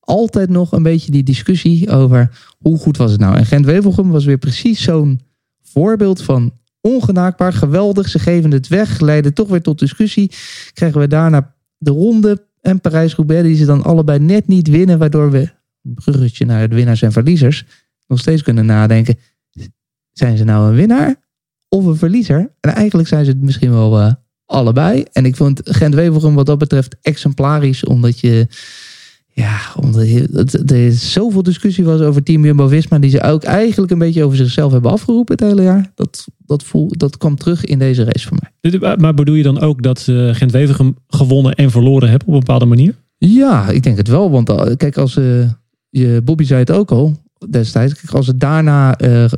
altijd nog een beetje die discussie over hoe goed was het nou. En Gent-Wevelgem was weer precies zo'n voorbeeld van ongenaakbaar, geweldig. Ze geven het weg, leiden toch weer tot discussie. Krijgen we daarna de ronde en Parijs-Roubaix, die ze dan allebei net niet winnen. Waardoor we, een bruggetje naar de winnaars en verliezers, nog steeds kunnen nadenken. Zijn ze nou een winnaar of een verliezer? En eigenlijk zijn ze het misschien wel eh, allebei. En ik vond Gent-Wevelgem wat dat betreft exemplarisch, omdat je... Ja, omdat je, het, er zoveel discussie was over Team Jumbo-Visma... die ze ook eigenlijk een beetje over zichzelf hebben afgeroepen het hele jaar. Dat, dat, voel, dat kwam terug in deze race voor mij. Maar bedoel je dan ook dat ze Gent-Wevelgem gewonnen en verloren hebben op een bepaalde manier? Ja, ik denk het wel. Want eh, kijk, als eh, je, Bobby zei het ook al destijds. Kijk, als ze daarna eh,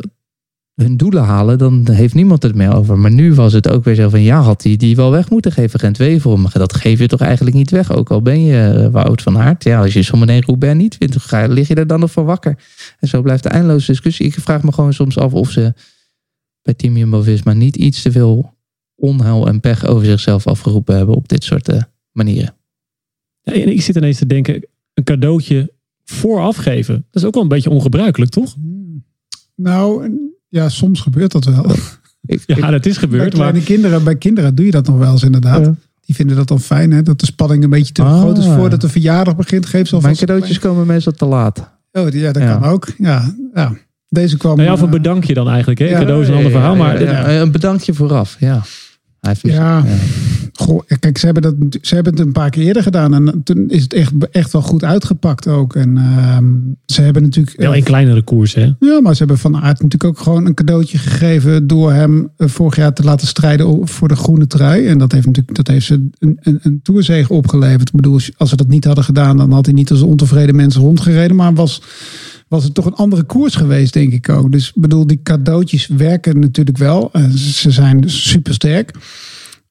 hun doelen halen, dan heeft niemand het meer over. Maar nu was het ook weer zo van, ja, had hij die wel weg moeten geven, Gent. Maar dat geef je toch eigenlijk niet weg, ook al ben je eh, Wout van Aert. Ja, als je zometeen Roubaix niet wint, ga- lig je er dan nog van wakker. En zo blijft de eindeloze discussie. Ik vraag me gewoon soms af of ze bij Team Jumbo-Visma niet iets te veel onheil en pech over zichzelf afgeroepen hebben op dit soort eh, manieren. Ja, en ik zit ineens te denken, een cadeautje vooraf geven. Dat is ook wel een beetje ongebruikelijk, toch? Nou, ja, soms gebeurt dat wel. Ja, dat is gebeurd. Bij kleine Maar kinderen, bij kinderen doe je dat nog wel eens inderdaad. Die vinden dat dan fijn, hè? Dat de spanning een beetje te Ah. groot is voordat de verjaardag begint. Geef ze Mijn alvast cadeautjes komen meestal te laat. Oh, ja, dat Ja. kan ook. Ja, ja. Deze kwam... nou ja, of een eh, bedankje dan eigenlijk. Hè? Ja, Cadeau is een ander verhaal. Maar Ja, ja, een bedankje vooraf, ja. Hij heeft- Ja. Goh, kijk, ze hebben, dat, ze hebben het een paar keer eerder gedaan. En toen is het echt, echt wel goed uitgepakt ook. En ehm, ze hebben natuurlijk... wel in kleinere koers, hè? Ja, maar ze hebben Van Aert natuurlijk ook gewoon een cadeautje gegeven door hem eh, vorig jaar te laten strijden voor de groene trui. En dat heeft natuurlijk dat heeft ze een, een, een toerzege opgeleverd. Ik bedoel, als ze dat niet hadden gedaan, dan had hij niet als ontevreden mensen rondgereden. Maar was, was het toch een andere koers geweest, denk ik ook. Dus ik bedoel, die cadeautjes werken natuurlijk wel. Eh, ze zijn dus supersterk.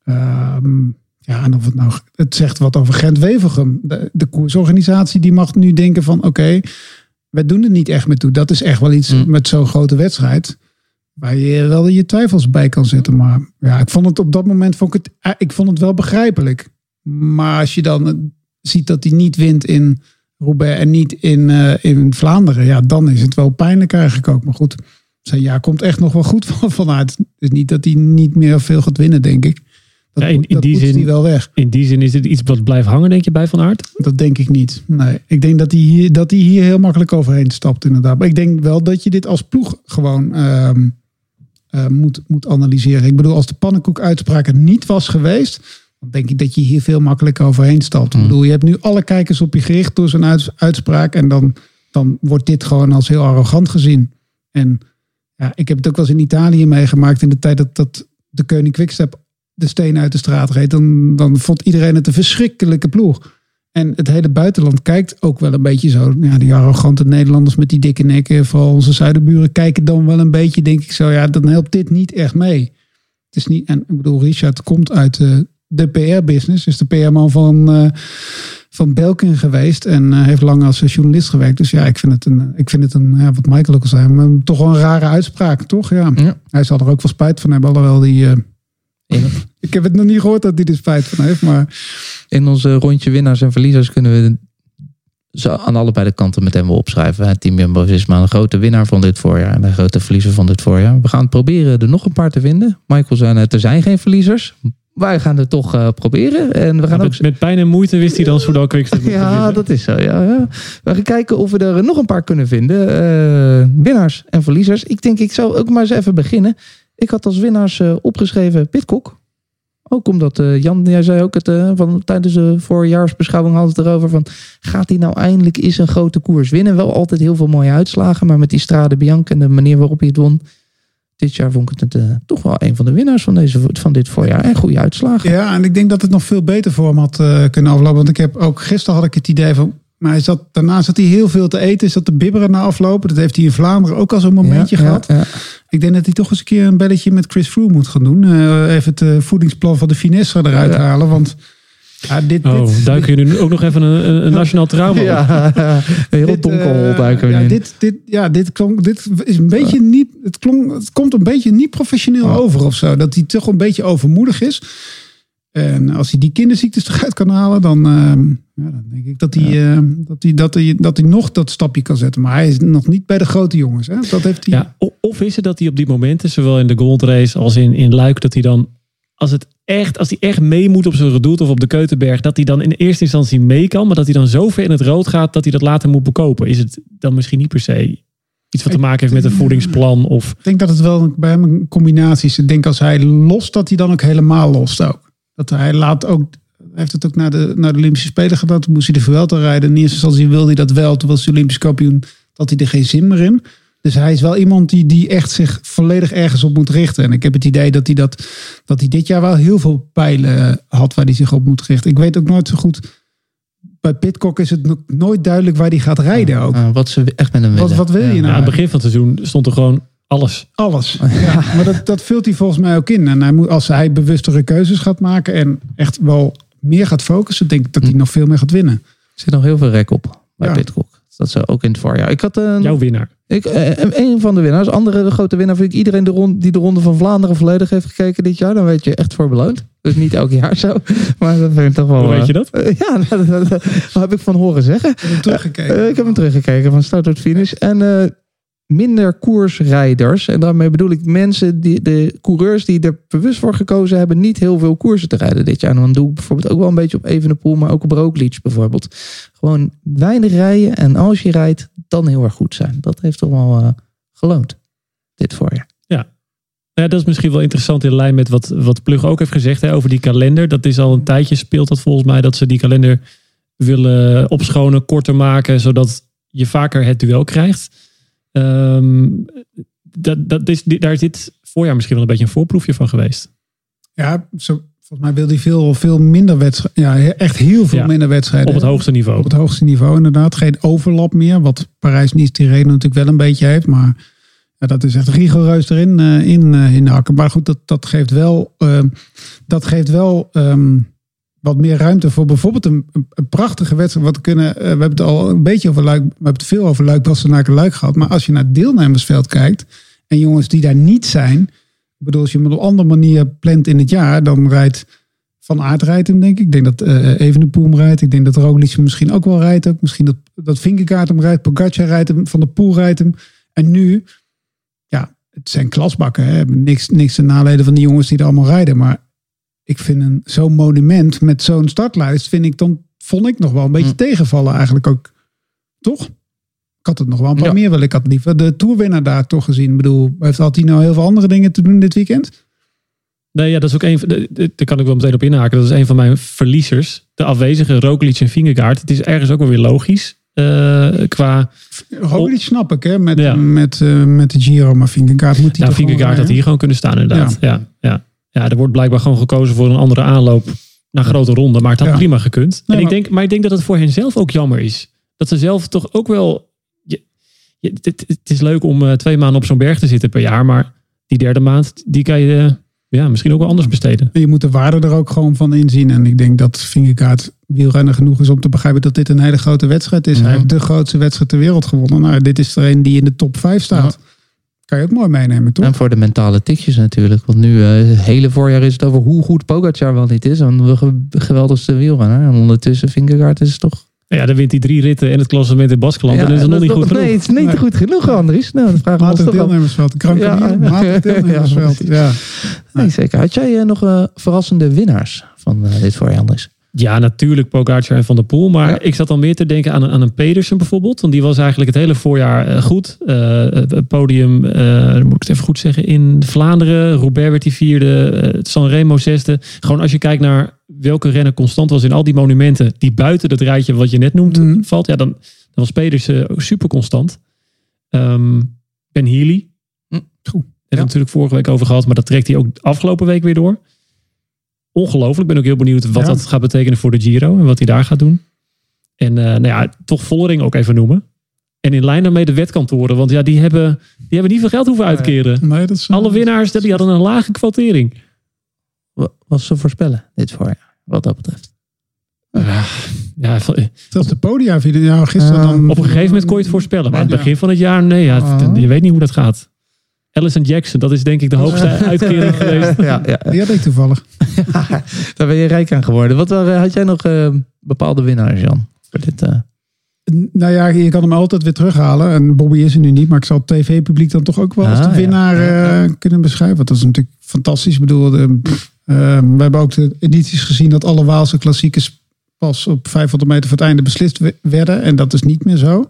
Ehm, ja, en of het nou, het zegt wat over Gent-Wevelgem. De, de koersorganisatie die mag nu denken van, oké, wij doen er niet echt mee toe. Dat is echt wel iets met zo'n grote wedstrijd. Waar je wel je twijfels bij kan zetten. Maar ja, ik vond het op dat moment vond ik het, eh, ik vond het wel begrijpelijk. Maar als je dan eh, ziet dat hij niet wint in Roubaix en niet in, eh, in Vlaanderen. Ja, dan is het wel pijnlijk eigenlijk ook. Maar goed, zijn jaar komt echt nog wel goed van, vanuit. Het is niet dat hij niet meer veel gaat winnen, denk ik. Dat, Ja, in, in dat die zin, hij wel weg. In die zin is het iets wat blijft hangen, denk je, bij Van Aert? Dat denk ik niet. Nee, ik denk dat hij hier, dat hij hier heel makkelijk overheen stapt, inderdaad. Maar ik denk wel dat je dit als ploeg gewoon ehm, eh, moet, moet analyseren. Ik bedoel, als de pannenkoekuitspraak er niet was geweest, denk ik dat je hier veel makkelijker overheen stapt. Ik bedoel, je hebt nu alle kijkers op je gericht door uits- uitspraak. En dan, dan wordt dit gewoon als heel arrogant gezien. En ja, ik heb het ook wel eens in Italië meegemaakt in de tijd dat, dat de Koning Quickstep de steen uit de straat reed. Dan, dan vond iedereen het een verschrikkelijke ploeg. En het hele buitenland kijkt ook wel een beetje zo. Ja, die arrogante Nederlanders met die dikke nekken, vooral onze zuidenburen, kijken dan wel een beetje, denk ik zo. Ja, dan helpt dit niet echt mee. Het is niet, en ik bedoel, Richard komt uit eh, de PR-business, is de PR-man van, eh, van Belkin geweest en eh, heeft lang als journalist gewerkt. Dus ja, ik vind het een, ik vind het een ja, wat Michael ook al zei, maar toch wel een rare uitspraak, toch? Ja. Hij zal er ook wel spijt van hebben, alhoewel die. eh, ik heb het nog niet gehoord dat hij er spijt van heeft, maar. In onze rondje winnaars en verliezers kunnen we zo aan allebei de kanten meteen wel opschrijven. Team Jumbo-Visma een grote winnaar van dit voorjaar en een grote verliezer van dit voorjaar. We gaan proberen er nog een paar te vinden. Michael zei net, er zijn geen verliezers. Wij gaan het toch eh, proberen. En we gaan ook Met, met pijn en moeite wist hij dan Soudal Quickstep Ja, dat is zo. Ja, ja. We gaan kijken of we er nog een paar kunnen vinden. Eh, winnaars en verliezers. Ik denk, ik zou ook maar eens even beginnen. Ik had als winnaars eh, opgeschreven Pitcock. Ook omdat Jan, jij zei ook het, van, tijdens de voorjaarsbeschouwing had het erover van... gaat hij nou eindelijk eens een grote koers winnen? Wel altijd heel veel mooie uitslagen, maar met die Strade Bianca en de manier waarop hij het won... dit jaar vond ik het eh, toch wel een van de winnaars van, deze, van dit voorjaar. En goede uitslagen. Ja, en ik denk dat het nog veel beter voor hem had eh, kunnen aflopen. Want ik heb ook gisteren had ik het idee van. Maar hij zat, daarna zat hij heel veel te eten. Is dat te bibberen na aflopen. Dat heeft hij in Vlaanderen ook al zo'n momentje Ja, gehad. ja. Ik denk dat hij toch eens een keer een belletje met Chris Froome moet gaan doen. Eh, even het voedingsplan van de finesse eruit Ja. halen. Want ja, dit, Oh, dit, duiken jullie nu ook nog even een, nationaal trauma op? Ja, een heel dit, donker hol duiken we ja, in. dit, dit, ja, dit, klonk, dit is een beetje niet. Het, klonk, het komt een beetje niet professioneel Oh. over of zo. Dat hij toch een beetje overmoedig is. En als hij die kinderziektes eruit kan halen, dan, ehm, ja, dan denk ik dat hij, ehm, dat, hij, dat, hij, dat hij nog dat stapje kan zetten. Maar hij is nog niet bij de grote jongens. Hè? Dat heeft hij. Ja, of is het dat hij op die momenten, zowel in de Gold Race als in, in Luik, dat hij dan, als het echt, als hij echt mee moet op zijn redoute of op de Keutenberg, dat hij dan in eerste instantie mee kan, maar dat hij dan zo ver in het rood gaat dat hij dat later moet bekopen? Is het dan misschien niet per se iets wat te maken heeft met een voedingsplan of... Ik denk dat het wel bij hem een combinatie is. Ik denk als hij lost, dat hij dan ook helemaal lost ook. Dat hij laat ook, heeft het ook naar de, naar de Olympische Spelen gedaan. Moest hij de Vuelta rijden. In eerste instantie wilde hij dat wel. Toen was hij Olympisch kampioen. Dat hij er geen zin meer in. Dus hij is wel iemand die, die echt zich volledig ergens op moet richten. En ik heb het idee dat hij, dat, dat hij dit jaar wel heel veel pijlen had waar hij zich op moet richten. Ik weet ook nooit zo goed. Bij Pitcock is het nog nooit duidelijk waar hij gaat rijden ook. Uh, wat ze echt met hem willen. Wat, wat wil je nou? Ja, aan het begin van het seizoen stond er gewoon alles. Alles. Ja, maar dat, dat vult hij volgens mij ook in. En hij moet, als hij bewustere keuzes gaat maken en echt wel meer gaat focussen, denk ik dat hij nog veel meer gaat winnen. Er zit nog heel veel rek op bij Ja. Pitcock. Dat ze ook in het voorjaar. Ik had een, Jouw winnaar. Ik, eh, een van de winnaars. Andere de grote winnaar vind ik iedereen de rond, die de Ronde van Vlaanderen volledig heeft gekeken dit jaar. Dan weet je echt voor beloond. Dus niet elk jaar zo. Maar dat vind ik toch wel... Hoe weet eh, je dat? eh, ja, dat, dat- dat heb ik van horen zeggen. Ik heb hem teruggekeken. Eh, ik heb hem teruggekeken van start tot finish. En eh, minder koersrijders. En daarmee bedoel ik mensen, die, de coureurs die er bewust voor gekozen hebben, niet heel veel koersen te rijden dit jaar. En dan doe ik bijvoorbeeld ook wel een beetje op Evenepoel, maar ook op Roglic bijvoorbeeld. Gewoon weinig rijden en als je rijdt, dan heel erg goed zijn. Dat heeft toch wel eh, geloond, dit voorjaar. Ja, dat is misschien wel interessant in lijn met wat, wat Plug ook heeft gezegd hè, over die kalender. Dat is al een tijdje speelt dat volgens mij dat ze die kalender willen opschonen, korter maken, zodat je vaker het duel krijgt. Ehm, dat, dat is, daar is dit voorjaar misschien wel een beetje een voorproefje van geweest. Ja, zo, volgens mij wil hij veel, veel minder wedstrijden. Ja, echt heel veel Ja, minder wedstrijden. Op het hoogste niveau. Op het hoogste niveau inderdaad. Geen overlap meer. Wat parijs niet die reden natuurlijk wel een beetje heeft. Maar ja, dat is echt rigoureus erin eh, in, eh, in hakken. Maar goed, dat, dat geeft wel, eh, dat geeft wel ehm, wat meer ruimte voor bijvoorbeeld een, een, prachtige wedstrijd. Wat kunnen, eh, we hebben het al een beetje over Luik. We hebben het veel over Luik, Bastenaken, Luik gehad. Maar als je naar het deelnemersveld kijkt. En jongens die daar niet zijn. Ik bedoel, als je hem op een andere manier plant in het jaar. Dan rijdt Van Aert rijdt hem, denk ik. Ik denk dat eh Evenepoel rijdt. Ik denk dat Roglic misschien ook wel rijdt. Ook. Misschien dat, dat hem rijdt. Pogacar rijdt hem. Van der Poel rijdt hem. En nu, ja, het zijn klasbakken. Hè. Niks, niks ten nadele van die jongens die er allemaal rijden. Maar ik vind een zo'n monument met zo'n startlijst... vind ik dan, vond ik nog wel een beetje tegenvallen eigenlijk ook. Toch? Ik had het nog wel een paar Ja. meer wel. Ik had liever de toerwinnaar daar toch gezien. Ik bedoel, heeft had hij nou heel veel andere dingen te doen dit weekend? Nee, ja, dat is ook een. van Daar kan ik wel meteen op inhaken. Dat is een van mijn verliezers. De afwezige Roglic en Vingegaard. Het is ergens ook wel weer logisch. eh, qua. Roglic snap ik, hè, met, Ja. met, eh, met de Giro. Maar Vingegaard moet hij Ja, toch gewoon Vingegaard had hier gewoon kunnen staan, inderdaad. Ja. Ja, ja. Er wordt blijkbaar gewoon gekozen voor een andere aanloop naar grote ronde. Maar het had Ja. prima gekund. Nee, en ik maar- denk, maar ik denk dat het voor hen zelf ook jammer is. Dat ze zelf toch ook wel. Je, je- het, het is leuk om eh, twee maanden op zo'n berg te zitten per jaar. Maar die derde maand, die kan je eh, ja, misschien ook wel anders besteden. Je moet de waarde er ook gewoon van inzien. En ik denk dat Vingegaard wielrenner genoeg is om te begrijpen dat dit een hele grote wedstrijd is. Ja. Hij heeft de grootste wedstrijd ter wereld gewonnen. Nou, dit is er een die in de top 5 staat. Kan je ook mooi meenemen, toch? En voor de mentale tikjes natuurlijk. Want nu, eh, het hele voorjaar is het over hoe goed Pogacar wel niet is. En de ge- geweldigste wielrenner. En ondertussen Vingegaard is het toch... Ja, dan wint hij drie ritten en het klassement in Baskeland. Ja, en is het nog niet dat- goed Nee, genoeg. het is niet Nee. goed genoeg, Andries. Nou, dan vragen we ons Matig toch af. deelnemersveld. Gran Ja, deelnemersveld. Ja. Nee, zeker. Had jij eh, nog eh, verrassende winnaars van eh, dit voorjaar, Andries? Ja, natuurlijk Pogacar en Van der Poel. Maar Ja. ik zat dan meer te denken aan, een- aan een Pedersen bijvoorbeeld. Want die was eigenlijk het hele voorjaar eh, goed. Het podium, dan moet ik het even goed zeggen, in Vlaanderen. Roubaix werd die vierde. eh, Sanremo zesde. Gewoon als je kijkt naar welke renner constant was in al die monumenten. Die buiten dat rijtje wat je net noemt Mhm. valt. Ja, dan, dan was Pedersen super constant. Ehm, ben Healy. Hm, goed. we het natuurlijk vorige week over gehad. Maar dat trekt hij ook afgelopen week weer door. Ongelooflijk. Ik ben ook heel benieuwd wat Ja. dat gaat betekenen voor de Giro. En wat hij daar gaat doen. En eh, nou ja, toch Vollering ook even noemen. En in lijn daarmee de wetkantoren. Want ja, die hebben, die hebben niet veel geld hoeven uitkeren. Nee, dat is, Alle winnaars die hadden een lage kwotering. Wa- Was ze voorspellen dit voorjaar, wat dat betreft? Ja, van- Zelfs de podia ja, gisteren dan... op een gegeven moment kon je het voorspellen. Maar aan het Ja. begin van het jaar, nee, ja, Oh. je weet niet hoe dat gaat. Allison Jackson, dat is denk ik de hoogste uitkering geweest. ja, ja. Die had ik toevallig. Daar ben je rijk aan geworden. Wat waren- had jij nog eh, bepaalde winnaars, Jan? Voor dit, eh, Nou ja, je kan hem altijd weer terughalen. En Bobby is er nu niet. Maar ik zal het tv-publiek dan toch ook wel als Ah, de ja. winnaar Ja, eh, kunnen beschrijven. Want dat is natuurlijk fantastisch. Ik bedoel, de, eh, we hebben ook de edities gezien dat alle Waalse klassiekers pas op 500 meter voor het einde beslist we- werden. En dat is niet meer zo.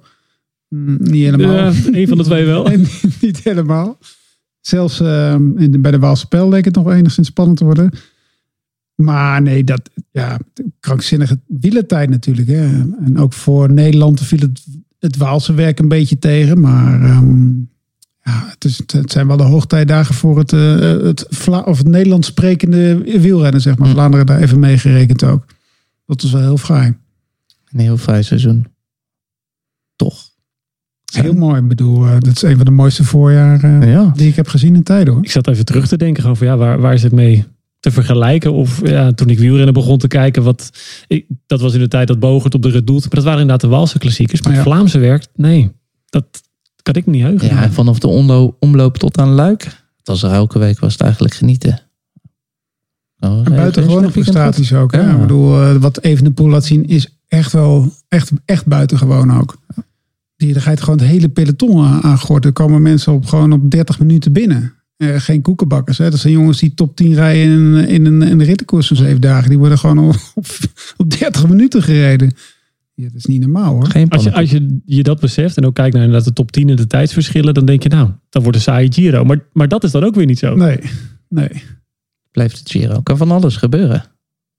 Mm, niet helemaal. Ja, een van de twee wel. Niet helemaal. Zelfs eh, in bij de Waalse Pijl leek het nog enigszins spannend te worden. Maar nee, dat ja, krankzinnige wielertijd natuurlijk. Hè. En ook voor Nederland viel het, het Waalse werk een beetje tegen. Maar ehm, ja, het, is, het zijn wel de hoogtijdagen voor het, eh, het, Vla of het Nederlands sprekende wielrennen, zeg maar. Vlaanderen daar even meegerekend ook. Dat is wel heel fraai. een heel vrij seizoen. Toch? Heel mooi. Ik bedoel, eh, dat is een van de mooiste voorjaren Ja. die ik heb gezien in tijden hoor. Ik zat even terug te denken over ja, waar, waar is het mee te vergelijken? Of ja, toen ik wielrennen begon te kijken, wat, ik, dat was in de tijd dat Bogert op de red doet. Maar dat waren inderdaad de Waalse klassiekers. Maar het Ja. Vlaamse werk, nee, dat kan ik niet heugen. Ja, vanaf de onlo- omloop tot aan Luik. Het was er elke week was het eigenlijk genieten. Oh, En buitengewone weekend goed. prestaties ook. Hè? Ja. Ik bedoel, eh, wat Evenepoel laat zien is echt wel echt, echt buitengewoon ook. Die, daar ga je gewoon het hele peloton aan, aan gorten. Er komen mensen op, gewoon op 30 minuten binnen. Eh, geen koekenbakkers. Hè? Dat zijn jongens die top 10 rijden in, een- in een, in een rittenkoers van zeven dagen. Die worden gewoon op, op 30 minuten gereden. Ja, dat is niet normaal hoor. Geen Als je, als je je dat beseft en ook kijkt naar inderdaad de top 10 en de tijdsverschillen, dan denk je nou, dat wordt een saaie Giro. Maar, maar dat is dan ook weer niet zo. Nee, nee. Blijft het Giro. Kan van alles gebeuren.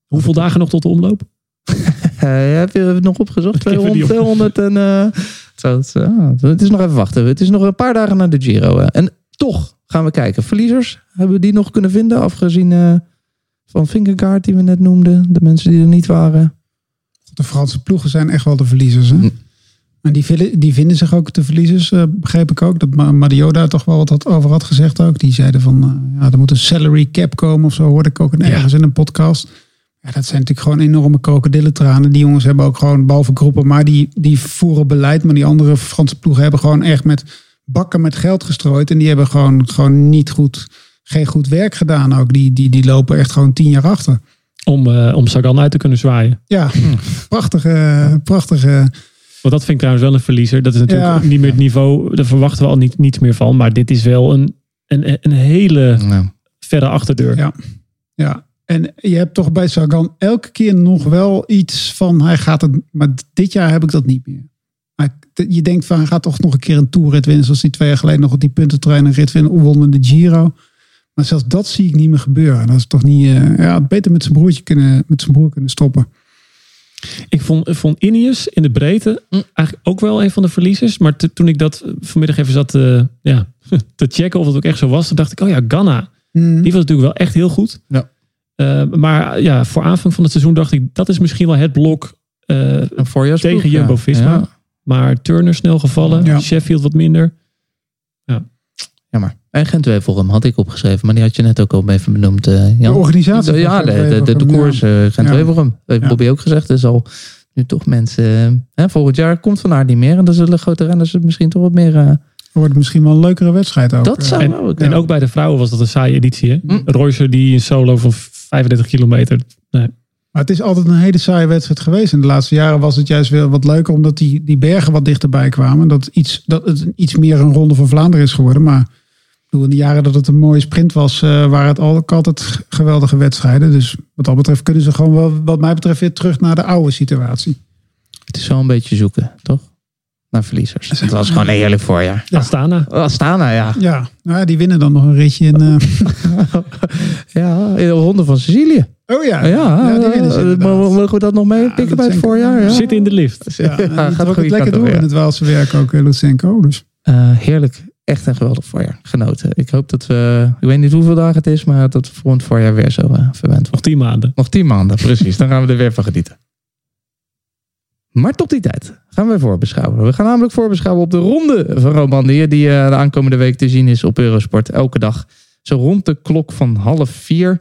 Hoeveel dagen nog tot de omloop? Eh, heb je het nog opgezocht? Ik heb het niet 200, 200 en... eh, het, ah, het is nog even wachten. Het is nog een paar dagen naar de Giro. eh. En toch gaan we kijken. Verliezers, hebben we die nog kunnen vinden? Afgezien eh, van Vingegaard die we net noemden. De mensen die er niet waren. De Franse ploegen zijn echt wel de verliezers. Hè? Hm. En die, vinden- die vinden zich ook de verliezers, eh, begreep ik ook. Dat Ma- Mario daar toch wel wat had- over had gezegd ook. Die zeiden van, eh, ja, er moet een salary cap komen of zo. Hoorde ik ook in- ergens in een podcast. Ja, dat zijn natuurlijk gewoon enorme krokodillentranen. Die jongens hebben ook gewoon, behalve groepen, maar die, die voeren beleid. Maar die andere Franse ploegen hebben gewoon echt met bakken met geld gestrooid. En die hebben gewoon, gewoon niet goed, geen goed werk gedaan ook. Die, die, die lopen echt gewoon tien jaar achter. Om, eh, om Sagan uit te kunnen zwaaien. Ja, prachtige, prachtige Want dat vind ik trouwens wel een verliezer. Dat is natuurlijk Ja. niet meer het niveau. Daar verwachten we al niet, niets meer van. Maar dit is wel een, een, een hele Nou, verre achterdeur. Ja. Ja, en je hebt toch bij Sagan elke keer nog wel iets van hij gaat het. Maar dit jaar heb ik dat niet meer. Maar je denkt van hij gaat toch nog een keer een toerrit winnen. Zoals die twee jaar geleden nog op die puntentrein een rit winnen. Wonnen de Giro. Maar zelfs dat zie ik niet meer gebeuren. Dat is toch niet. eh, ja, beter met zijn broertje kunnen, met zijn broer kunnen stoppen. Ik vond, vond Ineos in de breedte eigenlijk ook wel een van de verliezers. Maar te- toen ik dat vanmiddag even zat te, ja, te checken of het ook echt zo was. Toen dacht ik, oh ja, Ganna. Hmm. Die was natuurlijk wel echt heel goed. Ja. Eh, maar ja, voor aanvang van het seizoen dacht ik, dat is misschien wel het blok eh, een voorjaarsploeg, tegen ja. Jumbo-Visma. Ja. Maar Turner snel gevallen. Ja. Sheffield wat minder. Jammer. En Gent-Wevelgem had ik opgeschreven. Maar die had je net ook al even benoemd. eh, De organisatie. van Ja, de, de, de, de ja. koers eh, Gent-Wevelgem. Heeft Ja. Bobby ook gezegd. Er zal nu toch mensen... eh, hè, volgend jaar komt Van Aert niet meer. En dan zullen grote renners het misschien toch wat meer... eh, Wordt misschien wel een leukere wedstrijd ook. dat zou En, ook... en ook bij de vrouwen was dat een saaie editie. Hè? Hm. Die een solo van 35 kilometer. Nee. Maar het is altijd een hele saaie wedstrijd geweest. In de laatste jaren was het juist weer wat leuker, omdat die, die bergen wat dichterbij kwamen. Dat, iets, dat het iets meer een ronde van Vlaanderen is geworden. Maar ik bedoel, in de jaren dat het een mooie sprint was, eh, waren het al- ook altijd geweldige wedstrijden. Dus wat dat betreft kunnen ze gewoon wel, wat mij betreft, weer terug naar de oude situatie. Het is wel een beetje zoeken, toch? Naar verliezers. Het was gewoon een heerlijk voorjaar. Astana. Astana, ja. Ja, nou ja, die winnen dan nog een ritje in. eh, Ja, in de ronde van Sicilië. Oh ja, Ja, die winnen ze eh, mogen we dat nog mee pikken bij het voorjaar? Ja. Zit in de lift. Ja, die gaat goede het lekker door ja. in het Waalse werk ook, eh, Lutsenko. Dus. Eh, heerlijk. echt een geweldig voorjaar. Genoten. Ik hoop dat we, ik weet niet hoeveel dagen het is, maar dat we voor het voorjaar weer zo eh, verwend worden. Nog tien maanden. Nog tien maanden, precies. Dan gaan we er weer van genieten. Maar tot die tijd gaan we voorbeschouwen. We gaan namelijk voorbeschouwen op de ronde van Romandie. Die eh, de aankomende week te zien is op Eurosport. Elke dag zo rond de klok van half vier.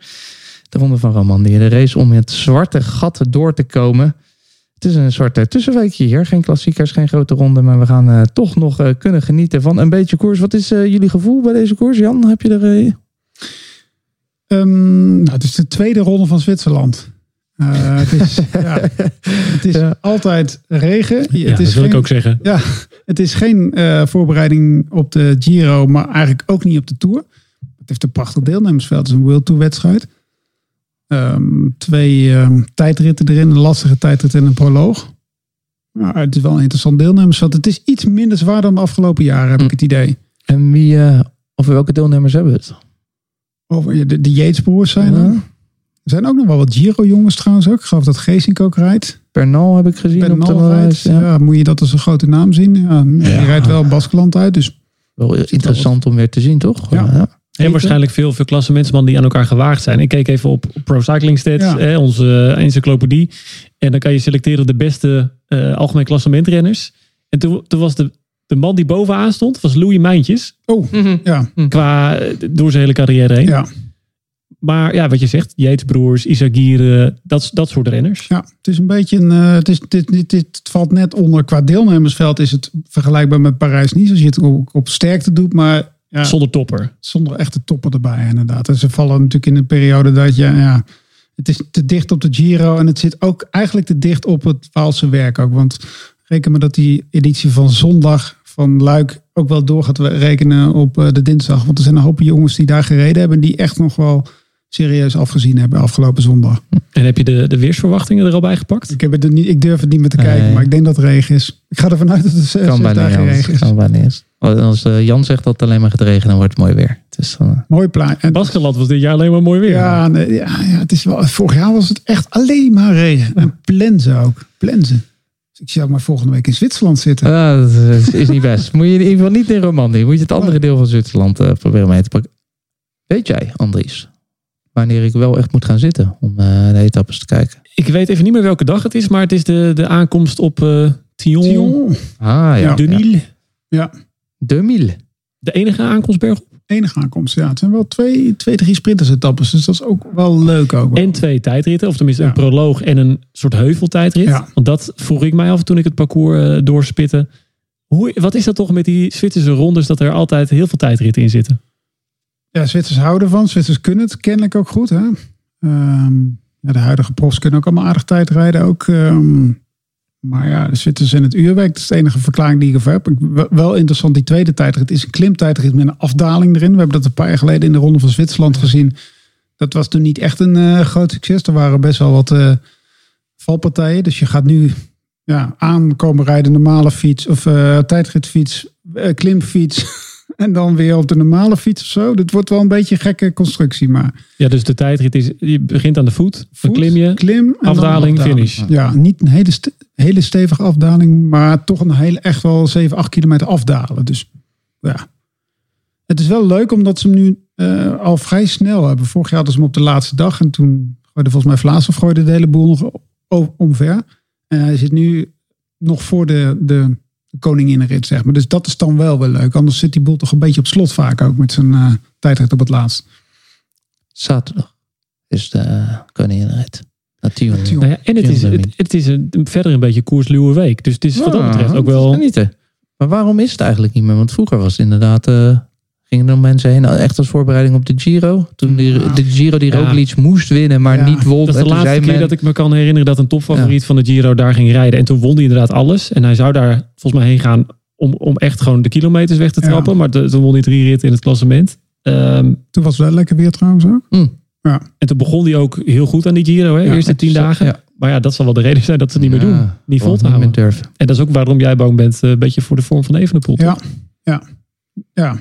De ronde van Romandie. De race om het zwarte gat door te komen. Het is een soort tussenweekje hier. Geen klassiekers, geen grote ronde. Maar we gaan eh, toch nog eh, kunnen genieten van een beetje koers. Wat is eh, jullie gevoel bij deze koers? Jan, heb je er... Ehm, nou, het is de tweede ronde van Zwitserland. Eh, het is, ja, het is altijd regen. het Ja, is dat wil ik ook zeggen. Ja, het is geen eh, voorbereiding op de Giro, maar eigenlijk ook niet op de Tour. Het heeft een prachtig deelnemersveld. Het is een World Tour wedstrijd. Ehm, twee ehm, tijdritten erin, een lastige tijdrit en een proloog. Nou, het is wel een interessant deelnemersveld. Het is iets minder zwaar dan de afgelopen jaren, heb ik het idee. En wie, eh, of welke deelnemers hebben we het? Over de, de Yates-broers zijn er. Ja. Er zijn ook nog wel wat Giro-jongens trouwens ook. Ik geloof dat Geesink ook rijdt. Bernal heb ik gezien op de Bernal rijdt. lijst. Ja. Ja. moet je dat als een grote naam zien? Ja, Die rijdt wel Baskeland uit, dus Wel interessant om weer te zien, toch? Ja. En waarschijnlijk veel, veel klassementsmannen die aan elkaar gewaagd zijn. Ik keek even op Pro Cycling Stats, Ja. hè, onze eh, encyclopedie. En dan kan je selecteren de beste eh, algemeen klassementrenners. En toen, toen was de, de man die bovenaan stond, was Louis Mijntjes. Oh, ja. Qua, eh, door zijn hele carrière heen. Ja. Maar ja, wat je zegt, Jeetsbroers, Isagire, dat, dat soort renners. Ja, het is een beetje een. het, is, dit, dit, dit valt net onder. Qua deelnemersveld is het vergelijkbaar met Parijs-Nice. Als je het op, op sterkte doet, maar. Ja, Zonder topper. Zonder echte topper erbij, inderdaad. En ze vallen natuurlijk in een periode dat je. Ja, het is te dicht op de Giro. En het zit ook eigenlijk te dicht op het Waalse werk ook. Want reken maar dat die editie van zondag van Luik ook wel door gaat rekenen op eh, de dinsdag. Want er zijn een hoop jongens die daar gereden hebben. Die echt nog wel serieus afgezien hebben afgelopen zondag. En heb je de, de weersverwachtingen er al bij gepakt? Ik, heb het er niet, ik durf het niet meer te kijken, Nee. maar ik denk dat het regen is. Ik ga ervan uit dat het zes, Kan zes niet regen is. Kan bijna niet eens. Als eh, Jan zegt dat het alleen maar gaat regenen, dan wordt het mooi weer. Het is dan, eh, Mooi plaat. En, Baskeland was dit jaar alleen maar mooi weer. ja, nee, ja, ja, het is wel, vorig jaar was het echt alleen maar regen. En plensen ook. Plensen. Dus ik zou maar volgende week in Zwitserland zitten. ah, dat is, is niet best. Moet je in ieder geval niet in Romandie. Moet je het andere deel van Zwitserland eh, proberen mee te pakken. Weet jij, Andries, wanneer ik wel echt moet gaan zitten om eh, de etappes te kijken? Ik weet even niet meer welke dag het is, maar het is de, de aankomst op eh Tion. Ah ja. De Mille. Ja, De Mille. De enige aankomstberg op. enige aankomst. Ja, het zijn wel twee, twee drie sprintersetappes. Dus dat is ook wel leuk ook. wel. En twee tijdritten, of tenminste Ja. een proloog en een soort heuveltijdrit. Ja. Want dat vroeg ik mij af toen ik het parcours eh, doorspitte. Hoe, wat is dat toch met die Zwitserse rondes dat er altijd heel veel tijdritten in zitten? Ja, Zwitsers houden van. Zwitsers kunnen het kennelijk ook goed. Hè? Ehm, ja, de huidige profs kunnen ook allemaal aardig tijd rijden. Ook, ehm, maar ja, de Zwitsers in het uurwerk. Dat is de enige verklaring die ik ervoor heb. Wel- interessant, die tweede tijdrit is een klimtijdrit met een afdaling erin. We hebben dat een paar jaar geleden in de Ronde van Zwitserland gezien. Dat was toen niet echt een eh, groot succes. Er waren best wel wat eh, valpartijen. Dus je gaat nu ja, aankomen rijden normale fiets of eh, tijdritfiets, klimfiets. En dan weer op de normale fiets of zo. Dit wordt wel een beetje een gekke constructie. Maar Ja, dus de tijdrit is, je begint aan de voet, dan voet, klim je, klim afdaling, finish. Ja, niet een hele, hele stevige afdaling. Maar toch een hele, echt wel 7, 8 kilometer afdalen. Dus ja. Het is wel leuk omdat ze hem nu eh, al vrij snel hebben. Vorig jaar hadden ze hem op de laatste dag. En toen gooide volgens mij Vlaas of gooide de hele boel nog omver. En hij zit nu nog voor de, de koninginrit, zeg maar. Dus dat is dan wel wel leuk. Anders zit die boel toch een beetje op slot vaak ook met zijn eh, tijdrit op het laatst. Zaterdag is de uh, koninginrit. Naar Tion. Tion. Nou ja, en het is, het, het is een, verder een beetje koersluwe week. Dus het is wat dat Ja, betreft ook dat is wel... genieten. Maar waarom is het eigenlijk niet meer? Want vroeger was het inderdaad... eh, gingen er mensen heen echt als voorbereiding op de Giro. Toen die, de Giro die Ja. Roglic moest winnen, maar Ja. niet won. Dat is de laatste zei keer men- dat ik me kan herinneren dat een topfavoriet van de Giro daar ging rijden. En toen won hij inderdaad alles. En hij zou daar volgens mij heen gaan om, om echt gewoon de kilometers weg te Ja. trappen. Maar de- toen won hij drie ritten in het klassement. Ehm, Toen was het wel lekker weer trouwens ook. en toen begon hij ook heel goed aan die Giro, hè, Ja, eerste tien dagen. ja. Maar ja, dat zal wel de reden zijn dat ze het niet meer doen. Ja, Niet vol te houden. En dat is ook waarom jij bang bent, eh, een beetje voor de vorm van Evenepoel. toch? Ja, ja, ja.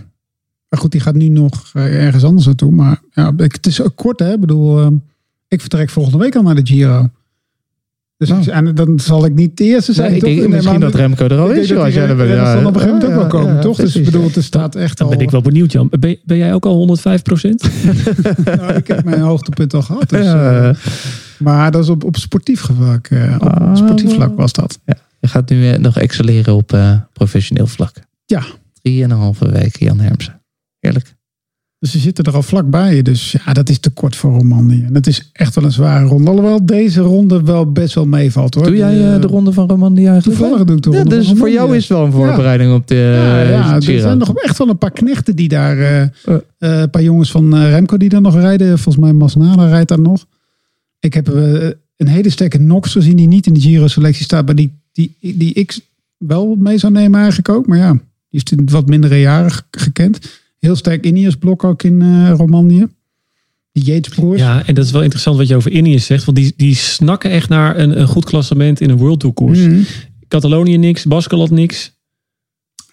Maar goed, die gaat nu nog eh, ergens anders naartoe. Maar ja, het is ook kort, hè. Ik bedoel, eh, ik vertrek volgende week al naar de Giro. Dus Nou. en dan zal ik niet de eerste zijn. Nee, ik denk misschien maar dat Remco er al is. Als dat jij er bent. dan op een gegeven moment ook wel komen, ja, toch? Dus ik bedoel, het staat echt Dan al... ben ik wel benieuwd, Jan. Ben, ben jij ook al 105 procent? Nou, ik heb mijn hoogtepunt al gehad. Dus, Ja. eh, maar dat is op, op sportief vlak. eh, op Ah, sportief vlak was dat. Je gaat nu nog excelleren op professioneel vlak. Ja. Drieënhalve weken Jan Hermsen. Dus ze zitten er al vlakbij. Dus ja, dat is te kort voor Romandie. En het is echt wel een zware ronde. Alhoewel deze ronde wel best wel meevalt hoor. Doe jij eh, eh, de ronde van Romandie eigenlijk? Toevallig doe ik de Ja, ronde dus voor jou is het wel een voorbereiding op de Ja, eh, ja er zijn nog echt wel een paar knechten die daar... eh, Eh. eh, een paar jongens van eh, Remco die daar nog rijden. Volgens mij Masnada rijdt daar nog. Ik heb eh, een hele sterke Nox gezien die niet in de Giro-selectie staat. Maar die, die, die ik wel mee zou nemen eigenlijk ook. Maar ja, die is wat mindere jaren ge- gekend. Heel sterk Ineos blok ook in eh Romandie. Die Yates-broers. Ja, en dat is wel interessant wat je over Ineos zegt. Want die, die snakken echt naar een, een goed klassement in een World Tour koers. Mhm. Catalonië niks, Baskeland niks.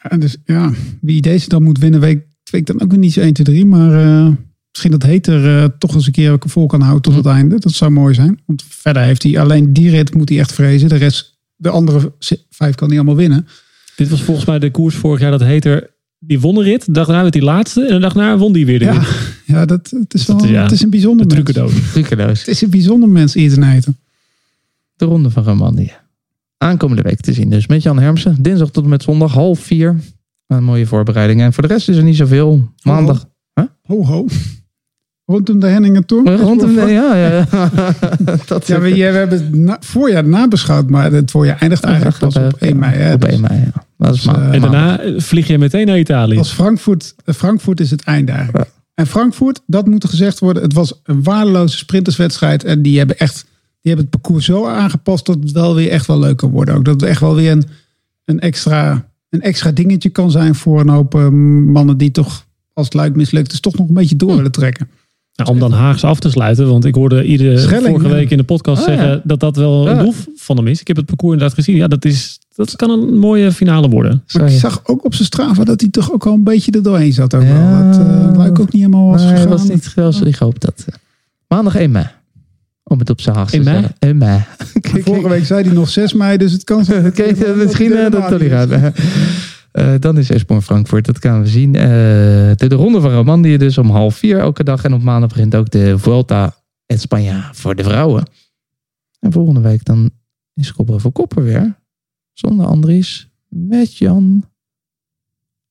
En dus ja, wie deze dan moet winnen, weet, weet ik dan ook weer niet zo 1, 2, 3. Maar eh, misschien dat Heter eh, toch eens een keer vol kan houden tot het einde. Dat zou mooi zijn. Want verder heeft hij alleen die rit moet hij echt vrezen. De rest, de andere vijf kan hij allemaal winnen. Dit was volgens mij de koers vorig jaar dat Heter... Die won de rit, de dag daarna werd hij laatste. En de dag daarna won die weer de Ja, rit. ja, dat, het, is wel, Dat- ja, het is een bijzonder De mens. trucendoos. Trucendoos. Het is een bijzonder mens, Ethan Heter. De ronde van Romandie. Aankomende week te zien dus met Jan Hermsen. Dinsdag tot en met zondag half vier. Een mooie voorbereiding. En voor de rest is er niet zoveel. Maandag. Ho, ho. Rondom de Henningen Tour. Eh, Rondom de, ja, ja, ja. dat Ja, we, we hebben het na- voorjaar nabeschouwd, maar het voorjaar eindigt eigenlijk pas op 1 mei. Hè? Op Dus 1 mei, ja. Dat is Dus, eh, En daarna vlieg je meteen naar Italië. Als Frankfurt, Frankfurt is het einde eigenlijk. En Frankfurt, dat moet er gezegd worden, het was een waardeloze sprinterswedstrijd. En die hebben echt, die hebben het parcours zo aangepast dat het wel weer echt wel leuk kan worden. Ook dat het echt wel weer een, een, extra, een extra dingetje kan zijn voor een hoop eh, mannen die toch, als het luik mislukt, is toch nog een beetje door willen trekken. Nou, om dan Haags af te sluiten. Want ik hoorde iedere Schelling, vorige week in de podcast ja. zeggen dat dat wel een Ja. doel van hem is. Ik heb het parcours inderdaad gezien. Ja, dat, is, dat kan een mooie finale worden. Maar ik zag ook op zijn Strava dat hij toch ook al een beetje er doorheen zat. Ook Ja. wel. Dat eh, luik ook niet helemaal was Nee, gegaan. was niet zoals hij gehoopt had. Maandag 1 mei. Om het op zijn haast te 1 mei? zeggen. 1 mei. Vorige week zei hij nog 6 mei, dus het kan zijn. Dat- misschien dat eh, het dat toch niet gaat. Eh, dan is Espon Frankfurt, dat gaan we zien. Eh, de, de ronde van Romandie dus om half vier elke dag. En op maandag begint ook de Vuelta en Spanje voor de vrouwen. En volgende week dan is Kop over Kopper weer. Zonder Andries, met Jan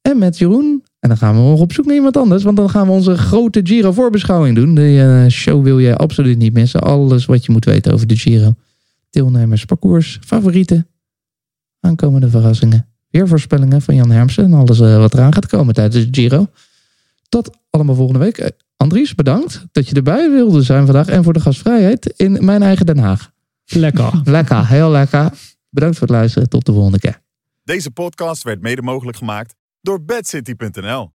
en met Jeroen. En dan gaan we nog op zoek naar iemand anders. Want dan gaan we onze grote Giro voorbeschouwing doen. De eh, show wil je absoluut niet missen. Alles wat je moet weten over de Giro. Deelnemers, parcours, favorieten. Aankomende verrassingen. Weer voorspellingen van Jan Hermsen. En alles eh, wat eraan gaat komen tijdens de Giro. Tot allemaal volgende week. Eh, Andries, bedankt dat je erbij wilde zijn vandaag. En voor de gastvrijheid in mijn eigen Den Haag. Lekker. Lekker, heel lekker. Bedankt voor het luisteren. Tot de volgende keer. Deze podcast werd mede mogelijk gemaakt door bedcity.nl.